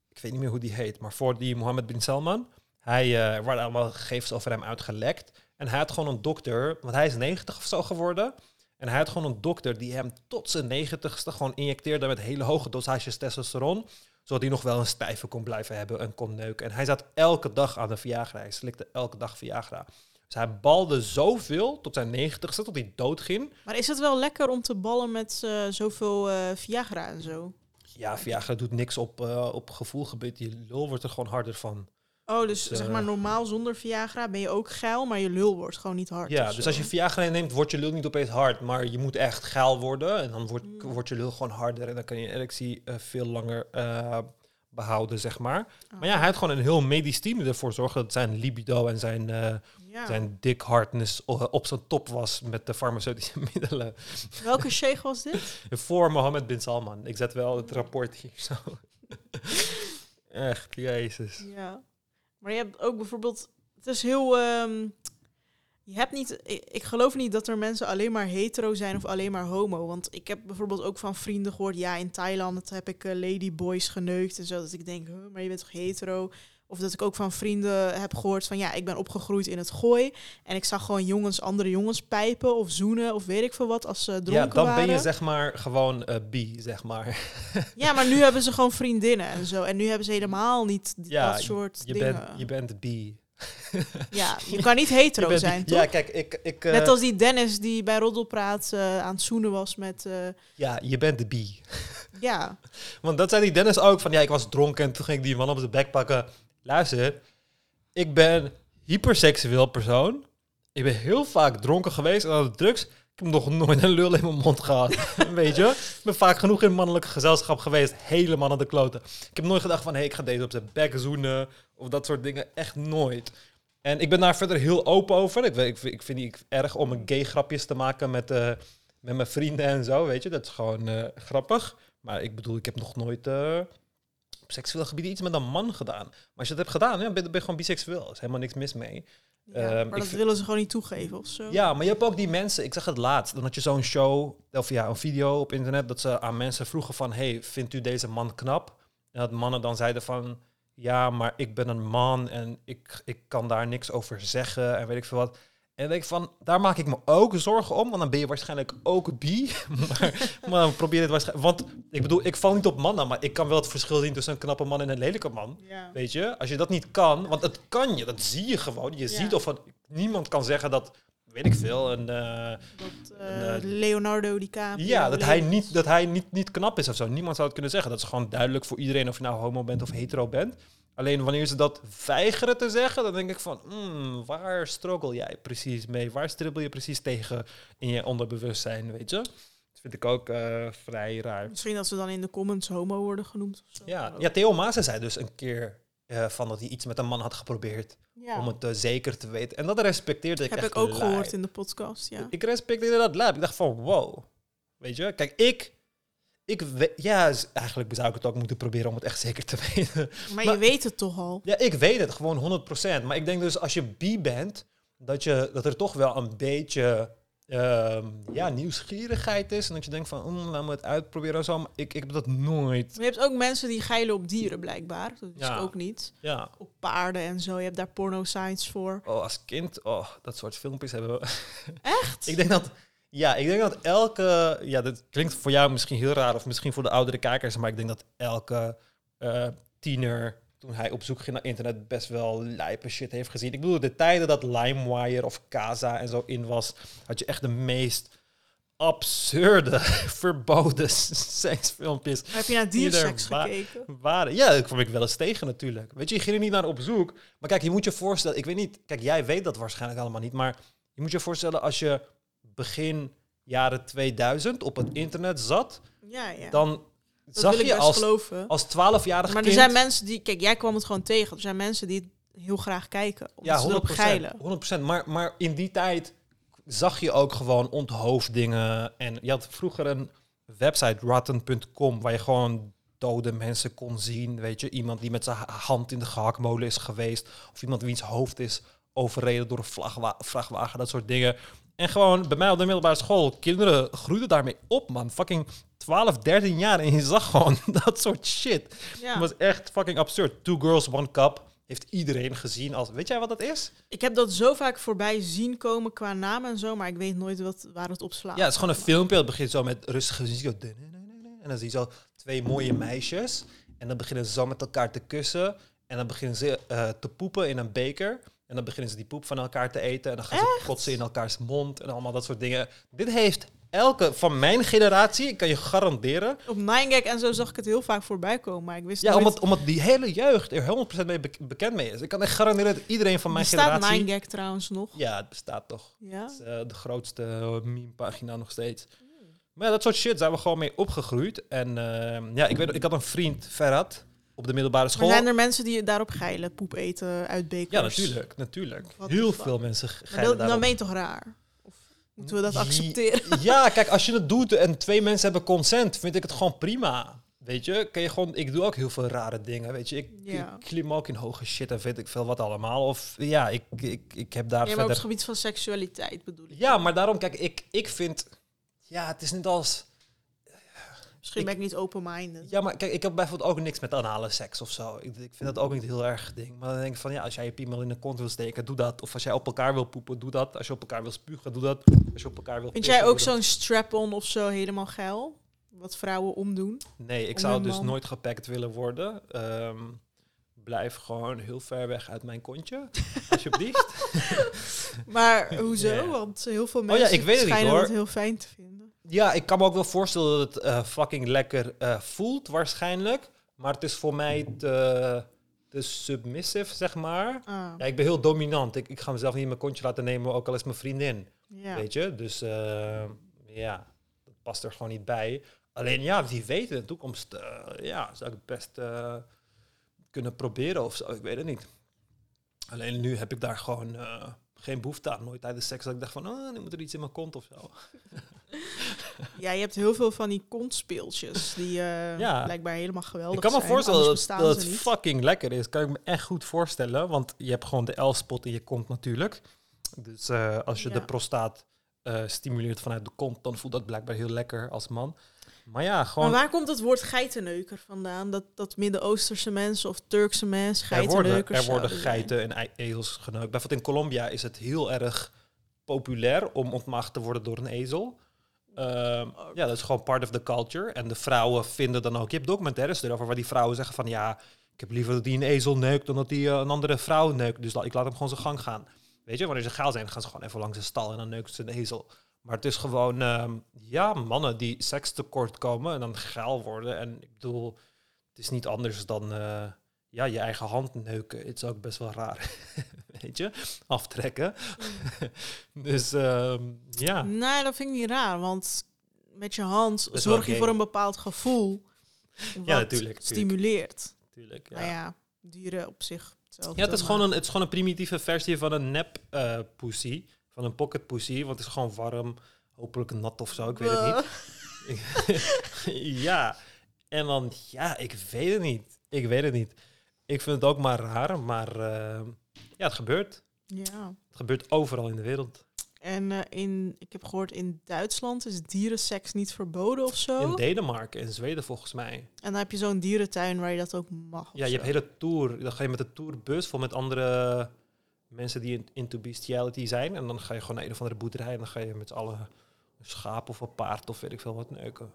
ik weet niet meer hoe die heet, maar voor die Mohammed bin Salman, hij, eh, er waren allemaal gegevens over hem uitgelekt. En hij had gewoon een dokter, want hij is 90 of zo geworden. En hij had gewoon een dokter die hem tot zijn negentigste gewoon injecteerde met hele hoge dosages testosteron. Zodat hij nog wel een stijve kon blijven hebben en kon neuken. En hij zat elke dag aan de Viagra. Hij slikte elke dag Viagra. Dus hij balde zoveel tot zijn negentigste, tot hij doodging. Maar is het wel lekker om te ballen met eh, zoveel eh, Viagra en zo? Ja, Viagra doet niks op, eh, op gevoelgebied. Je lul wordt er gewoon harder van. Oh, dus Dus, zeg eh, maar normaal zonder Viagra ben je ook geil, maar je lul wordt gewoon niet hard. Ja, dus zo. als je Viagra neemt, wordt je lul niet opeens hard. Maar je moet echt geil worden. En dan wordt, Mm. wordt je lul gewoon harder. En dan kan je erectie eh, veel langer eh, behouden, zeg maar. Oh. Maar ja, hij had gewoon een heel medisch team ervoor zorgde dat zijn libido en zijn, Ja. zijn dik hardness op zijn top was met de farmaceutische <laughs> middelen. Welke sheikh was dit? Voor Mohammed bin Salman. Ik zet wel het rapport hier zo. <laughs> Echt, jezus. Ja. Maar je hebt ook bijvoorbeeld... Het is heel... ehm, je hebt niet... Ik, geloof niet dat er mensen alleen maar hetero zijn of alleen maar homo. Want ik heb bijvoorbeeld ook van vrienden gehoord... Ja, in Thailand heb ik eh, ladyboys geneukt en zo. Dat ik denk, huh, maar je bent toch hetero? Of dat ik ook van vrienden heb gehoord van... Ja, ik ben opgegroeid in het gooi. En ik zag gewoon jongens, andere jongens pijpen of zoenen... of weet ik veel wat, als ze dronken Ja, dan waren. ben je zeg maar gewoon eh bi, zeg maar. <laughs> Ja, maar nu hebben ze gewoon vriendinnen en zo. En nu hebben ze helemaal niet Ja, dat soort Je dingen. bent, je bent bi. <laughs> Ja, je kan niet <laughs> hetero bent zijn, toch? Ja, kijk, ik... ik eh, Net als die Dennis die bij Roddelpraat eh, aan het zoenen was met... eh, Ja, je bent de bi. ja, Want dat zei die Dennis ook, van ja, ik was dronken en toen ging ik die man op zijn bek pakken. Luister, ik ben hyperseksueel persoon. Ik ben heel vaak dronken geweest en aan de drugs. Ik heb nog nooit een lul in mijn mond gehad. <laughs> Weet je? Ik ben vaak genoeg in mannelijke gezelschap geweest. Helemaal aan de kloten. Ik heb nooit gedacht van, hé, hey, ik ga deze op zijn bek zoenen. Of dat soort dingen. Echt nooit. En ik ben daar verder heel open over. Ik, ik, vind- het erg om een gay grapjes te maken met, eh, met mijn vrienden en zo. Weet je? Dat is gewoon eh, grappig. Maar ik bedoel, ik heb nog nooit eh, op seksueel gebied iets met een man gedaan. Maar als je dat hebt gedaan, ja, ben, ben je gewoon biseksueel. Er is helemaal niks mis mee. ja Ehm, maar dat willen ze gewoon niet toegeven of zo. Ja, maar je hebt ook die mensen, ik zag het laatst, dan had je zo'n show, of ja, een video op internet, dat ze aan mensen vroegen van, hey, vindt u deze man knap? En dat mannen dan zeiden van, ja, maar ik ben een man en ik, ik kan daar niks over zeggen en weet ik veel wat. En dan denk ik van, daar maak ik me ook zorgen om, want dan ben je waarschijnlijk ook bi. <laughs> maar, maar dan probeer het waarschijnlijk, want ik bedoel, ik val niet op mannen, maar ik kan wel het verschil zien tussen een knappe man en een lelijke man. Ja. Weet je, als je dat niet kan, want het kan je, dat zie je gewoon. Je Ja. ziet of niemand kan zeggen dat, weet ik veel, een, eh, Dat eh, Leonardo DiCaprio... ja, dat hij, niet, dat hij niet, niet knap is of zo. Niemand zou het kunnen zeggen. Dat is gewoon duidelijk voor iedereen of je nou homo bent of hetero bent. Alleen wanneer ze dat weigeren te zeggen, dan denk ik van, hmm, waar struggle jij precies mee? Waar stribbel je precies tegen in je onderbewustzijn, weet je? Dat vind ik ook eh, vrij raar. Misschien dat ze dan in de comments homo worden genoemd of zo. Ja, ja Theo Maassen zei dus een keer eh, van dat hij iets met een man had geprobeerd Ja. om het eh, zeker te weten. En dat respecteerde ik heb echt ik ook gehoord in de podcast, ja. Ik respecteerde dat lijp. Ik dacht van, wow. Weet je, kijk, ik... ik we- ja, eigenlijk zou ik het ook moeten proberen om het echt zeker te <laughs> weten. Maar, maar- je weet het toch al. Ja, ik weet het gewoon 100%. Maar ik denk dus als je bi bent, dat, je, dat er toch wel een beetje ehm, ja, nieuwsgierigheid is. En dat je denkt van, mm, laat me het uitproberen en zo. Maar ik, ik heb dat nooit. Maar je hebt ook mensen die geilen op dieren, blijkbaar. Dat is Ja. ook niet. Ja, Op paarden en zo. Je hebt daar porno-sites voor. oh, als kind, oh, dat soort filmpjes hebben we. Echt? <laughs> Ik denk dat, ja, ik denk dat elke, ja, dat klinkt voor jou misschien heel raar of misschien voor de oudere kijkers, maar ik denk dat elke eh, tiener toen hij op zoek ging naar internet best wel lijpe shit heeft gezien. Ik bedoel, de tijden dat LimeWire of Casa en zo in was, had je echt de meest absurde, <laughs> verboden <laughs> seksfilmpjes Maar heb je naar Die er dierseks gekeken? waren. Ja, dat kwam ik wel eens tegen natuurlijk. Weet je, je ging er niet naar op zoek. Maar kijk, je moet je voorstellen, ik weet niet, kijk, jij weet dat waarschijnlijk allemaal niet, maar je moet je voorstellen als je begin jaren 2000 op het internet zat, Ja, ja. dan dat zag je als, geloven. als 12-jarig Maar kind... er zijn mensen die... Kijk, jij kwam het gewoon tegen. Er zijn mensen die het heel graag kijken. Omdat ja, ze erop 100%. geilen. 100%. Maar, maar in die tijd zag je ook gewoon onthoofdingen. En je had vroeger een website, rotten.com, waar je gewoon dode mensen kon zien. Weet je, iemand die met zijn ha- hand in de gehaktmolen is geweest. Of iemand wiens hoofd is overreden door een vrachtwagen, dat soort dingen. En gewoon bij mij op de middelbare school, kinderen groeiden daarmee op, man. Fucking 12, 13 jaar en je zag gewoon <laughs> dat soort shit. Ja. Het was echt fucking absurd. Two Girls, One Cup heeft iedereen gezien als... Weet jij wat dat is? Ik heb dat zo vaak voorbij zien komen qua naam en zo, maar ik weet nooit wat, waar het op slaat. Ja, het is gewoon een filmpje. Het begint zo met rustige muziek. En dan zie je zo twee mooie meisjes. En dan beginnen ze zo met elkaar te kussen. En dan beginnen ze eh, te poepen in een beker. En dan beginnen ze die poep van elkaar te eten. En dan gaan ze kotsen in elkaars mond. En allemaal dat soort dingen. Dit heeft elke van mijn generatie, ik kan je garanderen. Op 9gag en zo zag ik het heel vaak voorbij komen, maar ik wist Ja, nooit... omdat, omdat die hele jeugd er 100% mee bek- bekend mee is. Ik kan echt garanderen dat iedereen van mijn Bestaat generatie... 9gag trouwens nog? Ja, het bestaat toch. Ja? Het is eh, de grootste uh, meme-pagina nog steeds. Maar ja, dat soort shit zijn we gewoon mee opgegroeid. En eh, ja, ik, weet, ik had een vriend, Ferhat, op de middelbare Maar school. zijn er mensen die daarop geilen, poep eten uit bekers? Ja, natuurlijk, natuurlijk. Heel veel mensen Maar geilen dat, dan daarop. ben je toch raar? Of moeten we dat accepteren? <laughs> Ja, <laughs> kijk, als je het doet en twee mensen hebben consent, vind ik het gewoon prima. Weet je, kan je gewoon, ik doe ook heel veel rare dingen. Weet je, ik, Ja. ik klim ook in hoge shit en weet ik veel wat allemaal. Of ja, ik, ik, ik heb daar Ja, maar op het verder. gebied van seksualiteit bedoel ik. Ja, maar daarom, kijk, ik, ik vind. Ja, het is niet als. Misschien ik- ben ik niet open-minded. Ja, maar kijk, ik heb bijvoorbeeld ook niks met anale seks of zo. Ik, ik vind dat ook niet heel erg ding. Maar dan denk ik van ja, als jij je piemel in de kont wil steken, doe dat. Of als jij op elkaar wil poepen, doe dat. Als je op elkaar wil spugen, doe dat. Als je op elkaar wil. Vind pissen, jij ook zo'n strap-on of zo helemaal geil? Wat vrouwen omdoen? Nee, ik om zou dus nooit gepakt willen worden. Ehm, blijf gewoon heel ver weg uit mijn kontje, alsjeblieft. <laughs> Maar <laughs> hoezo? Ja. Want heel veel ja, mensen ik weet het niet, hoor. dat heel fijn te vinden. Ja, ik kan me ook wel voorstellen dat het eh, fucking lekker eh, voelt, waarschijnlijk. Maar het is voor mij te, te submissive, zeg maar. Ah, Ja, ik ben heel dominant. Ik, ik ga mezelf niet in mijn kontje laten nemen, ook al is mijn vriendin. ja. Weet je? Dus eh, ja, dat past er gewoon niet bij. Alleen ja, wie weet in de toekomst, ja, zou ik het best kunnen proberen of zo. Ik weet het niet. Alleen nu heb ik daar gewoon geen behoefte aan. Nooit tijdens seks dat ik dacht van, oh, nu moet er iets in mijn kont of zo. <laughs> <laughs> ja, je hebt heel veel van die kontspeeltjes die eh, Ja. blijkbaar helemaal geweldig Ik kan me zijn. voorstellen dat, dat het niet. fucking lekker is. Kan ik me echt goed voorstellen. Want je hebt gewoon de L-spot in je kont natuurlijk. Dus eh, als je Ja. de prostaat eh, stimuleert vanuit de kont, dan voelt dat blijkbaar heel lekker als man. Maar ja, gewoon... Maar waar komt het woord geitenneuker vandaan? Dat, dat Midden-Oosterse mensen of Turkse mensen er worden, geitenneukers er worden zouden zijn? geiten en ezels geneukt. Bijvoorbeeld in Colombia is het heel erg populair om ontmaagd te worden door een ezel. Ehm, ja, dat is gewoon part of the culture. En de vrouwen vinden dan ook... Je hebt documentaires erover waar die vrouwen zeggen van... Ja, ik heb liever dat die een ezel neukt dan dat die eh, een andere vrouw neukt. Dus ik laat hem gewoon zijn gang gaan. Weet je, wanneer ze geil zijn, gaan ze gewoon even langs de stal en dan neukt ze een ezel. Maar het is gewoon, ehm, ja, mannen die seks tekort komen en dan geil worden. En ik bedoel, het is niet anders dan, eh, ja, je eigen hand neuken. Het is ook best wel raar, <laughs> weet je, aftrekken. <laughs> dus, ehm, ja. Nee, dat vind ik niet raar, want met je hand zorg je voor een bepaald gevoel. Wat Ja, natuurlijk, stimuleert. Tuurlijk, ja. Nou ja, dieren op zich hetzelfde. Ja, het is, maar- gewoon een, het is gewoon een primitieve versie van een nep eh pussy. Van een pocket pussy. Want het is gewoon warm. Hopelijk nat of zo. Ik weet het niet. <laughs> ja. En dan, ja, ik weet het niet. Ik weet het niet. Ik vind het ook maar raar. Maar eh, ja, het gebeurt. Ja. Het gebeurt overal in de wereld. En eh, in, ik heb gehoord in Duitsland is dierenseks niet verboden of zo. In Denemarken en Zweden volgens mij. en dan heb je zo'n dierentuin waar je dat ook mag. Ja, je zo. hebt hele tour. Dan ga je met de tourbus vol met andere mensen die in- into bestiality zijn. En dan ga je gewoon naar een of andere boerderij. En dan ga je met z'n allen een schaap of een paard of weet ik veel wat neuken.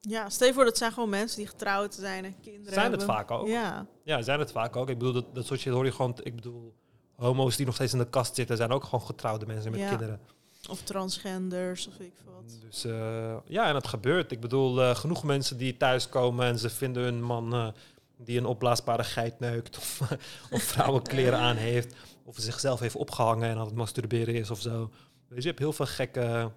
Ja, stel je voor dat zijn gewoon mensen die getrouwd zijn en kinderen Zijn het vaak ook? Ja. Ja, zijn het vaak ook. Ik bedoel, dat, dat soort shit hoor je gewoon... Ik bedoel, homo's die nog steeds in de kast zitten... zijn ook gewoon getrouwde mensen met Ja. kinderen. Of transgenders of weet ik veel wat. Dus eh, ja, en dat gebeurt. Ik bedoel, eh, genoeg mensen die thuiskomen... en ze vinden hun man eh, die een opblaasbare geit neukt... of, <laughs> of vrouwenkleren <laughs> aan heeft... of zichzelf heeft opgehangen en aan het masturberen is of zo. Dus je hebt heel veel gekke...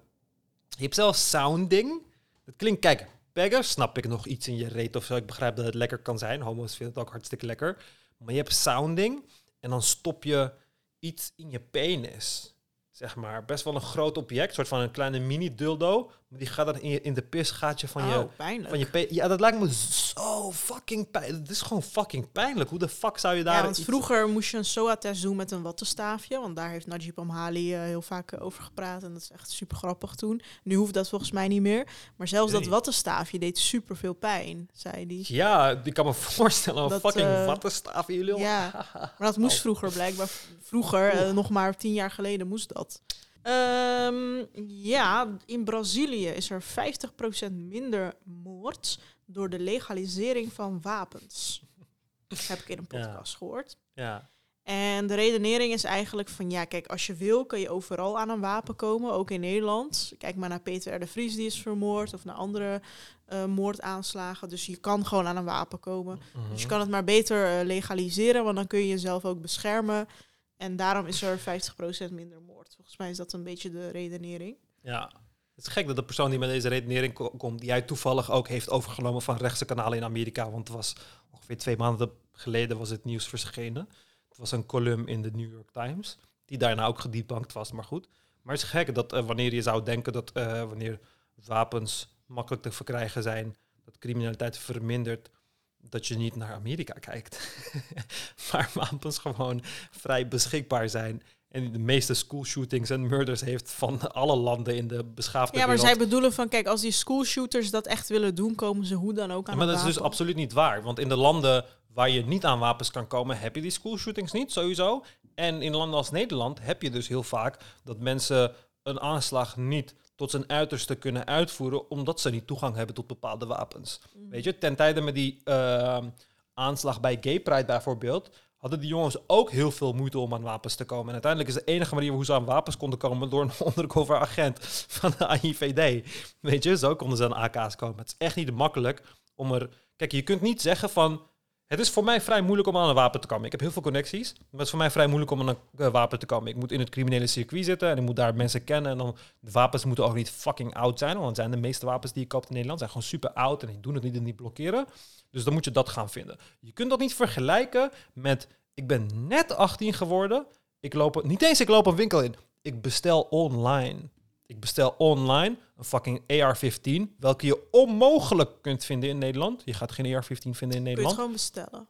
Je hebt zelfs sounding. Dat klinkt, kijk, peggen snap ik nog iets in je reet of zo. Ik begrijp dat het lekker kan zijn. Homo's vinden het ook hartstikke lekker. Maar je hebt sounding en dan stop je iets in je penis. Zeg maar, best wel een groot object, soort van een kleine mini-dildo. Maar die gaat dan in, je, in de pisgaatje van je, oh, pijnlijk. van je pe- Ja, dat lijkt me zo fucking pijnlijk. Het is gewoon fucking pijnlijk. Hoe de fuck zou je daar... ja, want iets- vroeger moest je een SOA-test doen met een wattenstaafje. Want daar heeft Najib Amhali eh, heel vaak eh, over gepraat. En dat is echt super grappig toen. Nu hoeft dat volgens mij niet meer. Maar zelfs Nee. dat wattenstaafje deed super veel pijn, zei hij. Ja, ik kan me <laughs> voorstellen. Een Dat, fucking eh, wattenstaaf in jullie. Ja, <laughs> maar dat moest Oh. vroeger blijkbaar. Vroeger, nog maar tien jaar geleden, moest dat. Ehm, ja, in Brazilië is er 50% minder moord door de legalisering van wapens. <laughs> heb ik in een Ja. podcast gehoord. Ja. En de redenering is eigenlijk van ja, kijk, als je wil, kun je overal aan een wapen komen, ook in Nederland. Kijk maar naar Peter R. de Vries, die is vermoord, of naar andere eh, moordaanslagen. Dus je kan gewoon aan een wapen komen. Mhm. Dus je kan het maar beter eh, legaliseren, want dan kun je jezelf ook beschermen. En daarom is er 50% minder moord. Volgens mij is dat een beetje de redenering. Ja. Het is gek dat de persoon die met deze redenering ko- komt, die hij toevallig ook heeft overgenomen van rechtse kanalen in Amerika. Want het was ongeveer twee maanden geleden was het nieuws verschenen. Het was een column in de New York Times, die daarna ook gedebunked was, maar goed. Maar het is gek dat eh, wanneer je zou denken dat eh, wanneer wapens makkelijk te verkrijgen zijn, dat criminaliteit vermindert, dat je niet naar Amerika kijkt. <laughs> maar wapens gewoon vrij beschikbaar zijn. En de meeste schoolshootings en murders heeft van alle landen in de beschaafde Ja, maar wereld. zij bedoelen van, kijk, als die schoolshooters dat echt willen doen, komen ze hoe dan ook aan Ja, maar dat is dus absoluut niet waar. Want in de landen waar je niet aan wapens kan komen, heb je die schoolshootings niet, sowieso. En in landen als Nederland heb je dus heel vaak dat mensen een aanslag niet tot zijn uiterste kunnen uitvoeren, omdat ze niet toegang hebben tot bepaalde wapens. Mhm. Weet je, ten tijde met die ehm, aanslag bij Gay Pride bijvoorbeeld, hadden die jongens ook heel veel moeite om aan wapens te komen. En uiteindelijk is de enige manier hoe ze aan wapens konden komen door een <laughs> undercover agent van de AIVD. Weet je, zo konden ze aan AK's komen. Het is echt niet makkelijk om er... Kijk, je kunt niet zeggen van... Het is voor mij vrij moeilijk om aan een wapen te komen. Ik heb heel veel connecties, maar het is voor mij vrij moeilijk om aan een eh, wapen te komen. Ik moet in het criminele circuit zitten en ik moet daar mensen kennen. En dan, de wapens moeten ook niet fucking oud zijn, want zijn de meeste wapens die je koopt in Nederland zijn gewoon super oud en die doen het niet en die blokkeren. Dus dan moet je dat gaan vinden. Je kunt dat niet vergelijken met, ik ben net 18 geworden, ik loop, niet eens ik loop een winkel in, ik bestel online. Ik bestel online een fucking AR-15, welke je onmogelijk kunt vinden in Nederland. Je gaat geen AR-15 vinden in Kun je het Nederland. gewoon bestellen.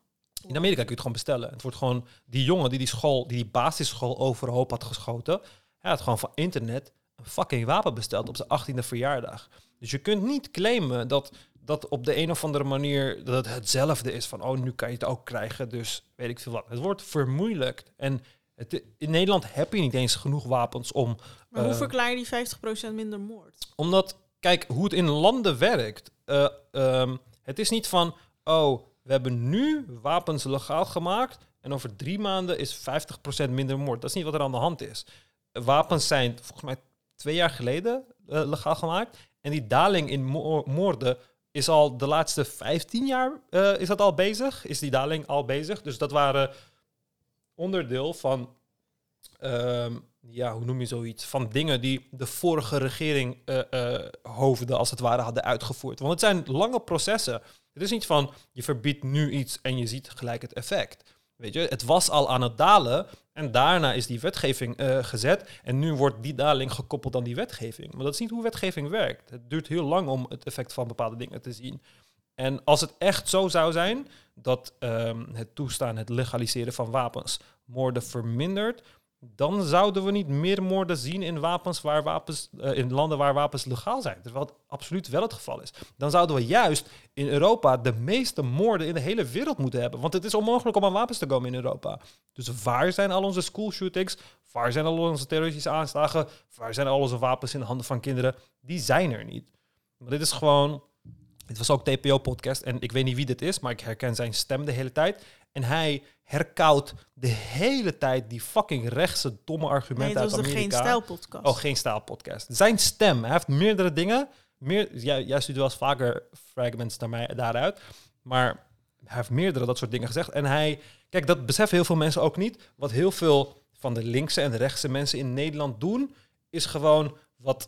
In Amerika kun je het gewoon bestellen. Het wordt gewoon die jongen die die school, die die basisschool overhoop had geschoten, hij had gewoon van internet een fucking wapen besteld op zijn 18e verjaardag. Dus je kunt niet claimen dat dat op de een of andere manier dat het hetzelfde is van oh nu kan je het ook krijgen, dus weet ik veel wat. Het wordt vermoeilijkt en het, in Nederland heb je niet eens genoeg wapens om Maar hoe Eh, verklaar je die 50% minder moord? omdat, kijk, hoe het in landen werkt. eh, ehm, het is niet van, oh, we hebben nu wapens legaal gemaakt. En over drie maanden is 50% minder moord. Dat is niet wat er aan de hand is. Wapens zijn volgens mij twee jaar geleden eh, legaal gemaakt. En die daling in mo- moorden is al de laatste 15 jaar is dat al bezig. Is die daling al bezig. Dus dat waren onderdeel van ehm, ja, hoe noem je zoiets? Van dingen die de vorige regering eh, hoofden als het ware hadden uitgevoerd. Want het zijn lange processen. Het is niet van je verbiedt nu iets en je ziet gelijk het effect. Weet je, het was al aan het dalen en daarna is die wetgeving eh, gezet en nu wordt die daling gekoppeld aan die wetgeving. Maar dat is niet hoe wetgeving werkt. Het duurt heel lang om het effect van bepaalde dingen te zien. En als het echt zo zou zijn dat ehm, het toestaan, het legaliseren van wapens moorden vermindert, dan zouden we niet meer moorden zien in, wapens waar wapens, eh, in landen waar wapens legaal zijn. Terwijl het absoluut wel het geval is. Dan zouden we juist in Europa de meeste moorden in de hele wereld moeten hebben. Want het is onmogelijk om aan wapens te komen in Europa. Dus waar zijn al onze schoolshootings? Waar zijn al onze terroristische aanslagen? Waar zijn al onze wapens in de handen van kinderen? Die zijn er niet. Maar dit is gewoon... Het was ook TPO-podcast en ik weet niet wie dit is, maar ik herken zijn stem de hele tijd. En hij herkoudt de hele tijd die fucking rechtse domme Nee, argumenten het was uit Amerika. Geen Stijl podcast. Oh, geen staalpodcast. Zijn stem, hij heeft meerdere dingen. Meer, jij, jij stuurt wel eens vaker fragments naar mij daaruit. Maar hij heeft meerdere dat soort dingen gezegd. En hij, kijk, dat beseffen heel veel mensen ook niet. Wat heel veel van de linkse en de rechtse mensen in Nederland doen, is gewoon wat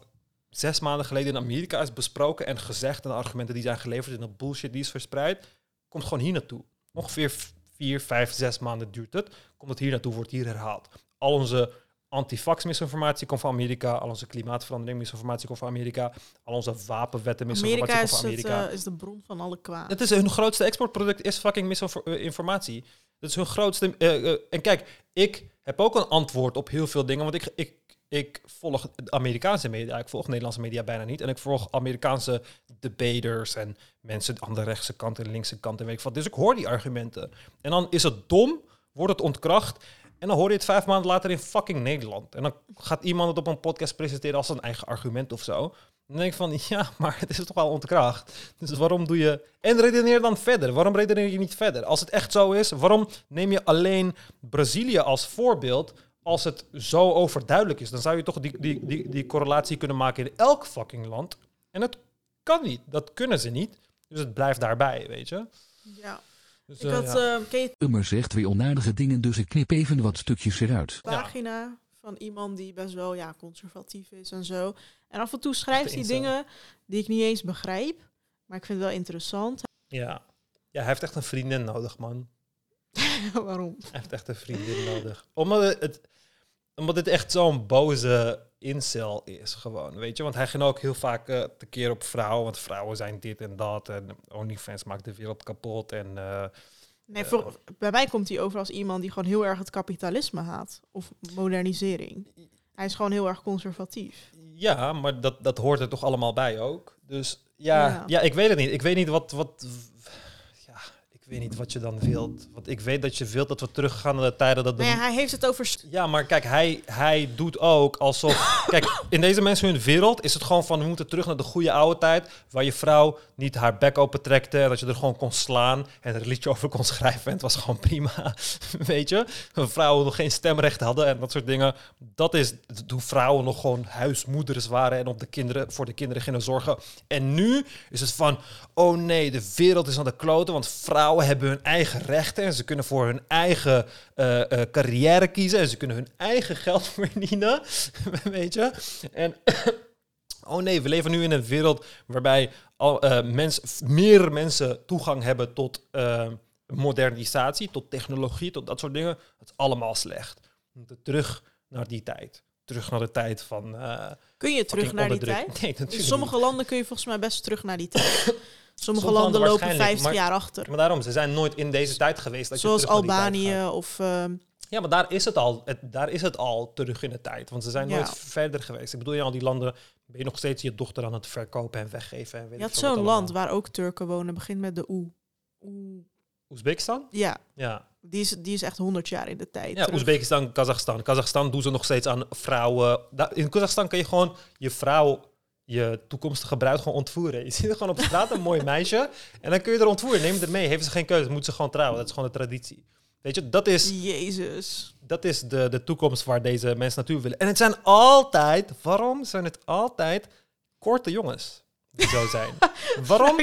zes maanden geleden in Amerika is besproken en gezegd. En de argumenten die zijn geleverd en de bullshit die is verspreid, komt gewoon hier naartoe. Ongeveer vier, vijf, zes maanden duurt het. Komt het hier naartoe, wordt hier herhaald. Al onze antifax-misinformatie komt van Amerika. Al onze klimaatverandering-misinformatie komt van Amerika. Al onze wapenwetten-misinformatie Amerika komt van het, Amerika. eh, is de bron van alle kwaad. Het is hun grootste exportproduct, is fucking misinformatie. Dat is hun grootste. eh, eh, en kijk, ik heb ook een antwoord op heel veel dingen. Want ik, ik, ik volg Amerikaanse media. Ik volg Nederlandse media bijna niet. En ik volg Amerikaanse debaters en mensen aan de rechtse kant en linkse kant en weet wat. Dus ik hoor die argumenten. En dan is het dom, wordt het ontkracht. En dan hoor je het vijf maanden later in fucking Nederland. En dan gaat iemand het op een podcast presenteren als een eigen argument of zo. Dan denk ik van, ja, maar het is toch wel ontkracht. Dus waarom doe je... En redeneer dan verder. Waarom redeneer je niet verder? Als het echt zo is, waarom neem je alleen Brazilië als voorbeeld... als het zo overduidelijk is? Dan zou je toch die, die, die, die correlatie kunnen maken in elk fucking land. En het kan niet. Dat kunnen ze niet. Dus het blijft daarbij, weet je? Ja. Dus, Ik eh, had, ja. eh, ken je Ummer zegt weer onaardige dingen, dus ik knip even wat stukjes eruit. pagina van iemand die best wel ja, conservatief is en zo. En af en toe schrijft hij dingen die ik niet eens begrijp. Maar ik vind het wel interessant. ja. ja, hij heeft echt een vriendin nodig, man. <laughs> Waarom? Hij heeft echt een vriendin nodig. Omdat het, omdat het echt zo'n boze incel is, gewoon. Weet je, want hij ging ook heel vaak eh tekeer op vrouwen. Want vrouwen zijn dit en dat. En OnlyFans maakt de wereld kapot. En eh, Nee, Eh, voor, bij mij komt hij over als iemand die gewoon heel erg het kapitalisme haat. Of modernisering. Hij is gewoon heel erg conservatief. ja, maar dat, dat hoort er toch allemaal bij ook. Dus ja, Ja. ja. ik weet het niet. Ik weet niet wat, wat... Ik weet niet wat je dan wilt. Want ik weet dat je wilt dat we teruggaan naar de tijden dat... de Nee, hij heeft het over... Ja, maar kijk, hij, hij doet ook alsof... <laughs> kijk, in deze mensen hun wereld is het gewoon van... we moeten terug naar de goede oude tijd... waar je vrouw niet haar bek open trekte... en dat je er gewoon kon slaan en er een liedje over kon schrijven... en het was gewoon prima, <laughs> weet je? Vrouwen nog geen stemrecht hadden en dat soort dingen. Dat is toen vrouwen nog gewoon huismoeders waren... en op de kinderen, voor de kinderen gingen zorgen. En nu is het van... oh nee, de wereld is aan de kloten... want vrouwen hebben hun eigen rechten... en ze kunnen voor hun eigen eh, eh, carrière kiezen... en ze kunnen hun eigen geld <laughs> verdienen, <laughs> weet je? En... <coughs> Oh nee, we leven nu in een wereld waarbij al, mens, meer mensen toegang hebben tot modernisatie, tot technologie, tot dat soort dingen. Het is allemaal slecht. Terug naar die tijd. Terug naar de tijd van. Kun je terug naar die tijd? <laughs> Nee, In sommige landen kun je volgens mij best terug naar die tijd. <coughs> Sommige landen lopen waarschijnlijk, 50 maar- jaar achter. Maar daarom, ze zijn nooit in deze tijd geweest. Dat je Zoals Albanië of... ehm, Ja, maar daar is het al. Het, daar is het al terug in de tijd. Want ze zijn Ja. nooit verder geweest. Ik bedoel, in al die landen ben je nog steeds je dochter aan het verkopen en weggeven. En weet je had zo'n land waar ook Turken wonen. Begint met de Oe. Oe. Oezbekistan? Ja, Ja. die is, die is echt 100 jaar in de tijd. Ja. Oezbekistan, Kazachstan. Kazachstan doen ze nog steeds aan vrouwen. In Kazachstan kan je gewoon je vrouw, je toekomstige bruid gewoon ontvoeren. Je ziet er gewoon op straat een mooi meisje en dan kun je er ontvoeren. Neem het mee. Heeft ze geen keuze, moet ze gewoon trouwen. Dat is gewoon de traditie. Weet je, dat is, Jezus. dat is de, de toekomst waar deze mensen naartoe willen. En het zijn altijd, waarom zijn het altijd korte jongens die zo zijn? <laughs> waarom?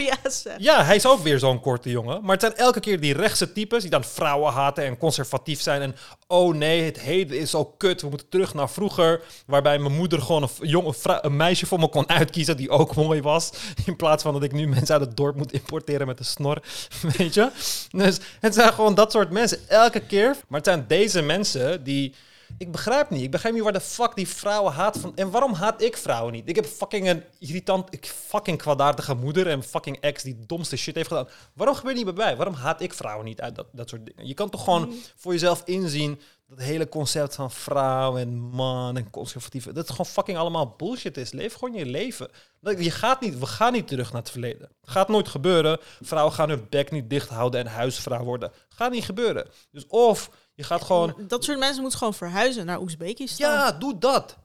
Ja, hij is ook weer zo'n korte jongen. Maar het zijn elke keer die rechtse types die dan vrouwen haten en conservatief zijn. En oh nee, het heden is zo kut. We moeten terug naar vroeger. Waarbij mijn moeder gewoon een, v- jong, een, vrou- een meisje voor me kon uitkiezen die ook mooi was. In plaats van dat ik nu mensen uit het dorp moet importeren met een snor. <laughs> Weet je? Dus het zijn gewoon dat soort mensen elke keer. Maar het zijn deze mensen die... Ik begrijp niet. Ik begrijp niet waar de fuck die vrouwen haat van. En waarom haat ik vrouwen niet? Ik heb fucking een irritant, fucking kwaadaardige moeder en fucking ex die domste shit heeft gedaan. Waarom gebeurt niet bij mij? Waarom haat ik vrouwen niet uit dat, dat soort dingen? Je kan toch gewoon voor jezelf inzien dat hele concept van vrouw en man en conservatieve, dat het gewoon fucking allemaal bullshit is. Leef gewoon je leven. Je gaat niet, we gaan niet terug naar het verleden. Gaat nooit gebeuren. Vrouwen gaan hun bek niet dicht houden en huisvrouw worden. Gaat niet gebeuren. Dus of je gaat gewoon Dat soort mensen moeten gewoon verhuizen naar Oezbekistan. ja, doe dat.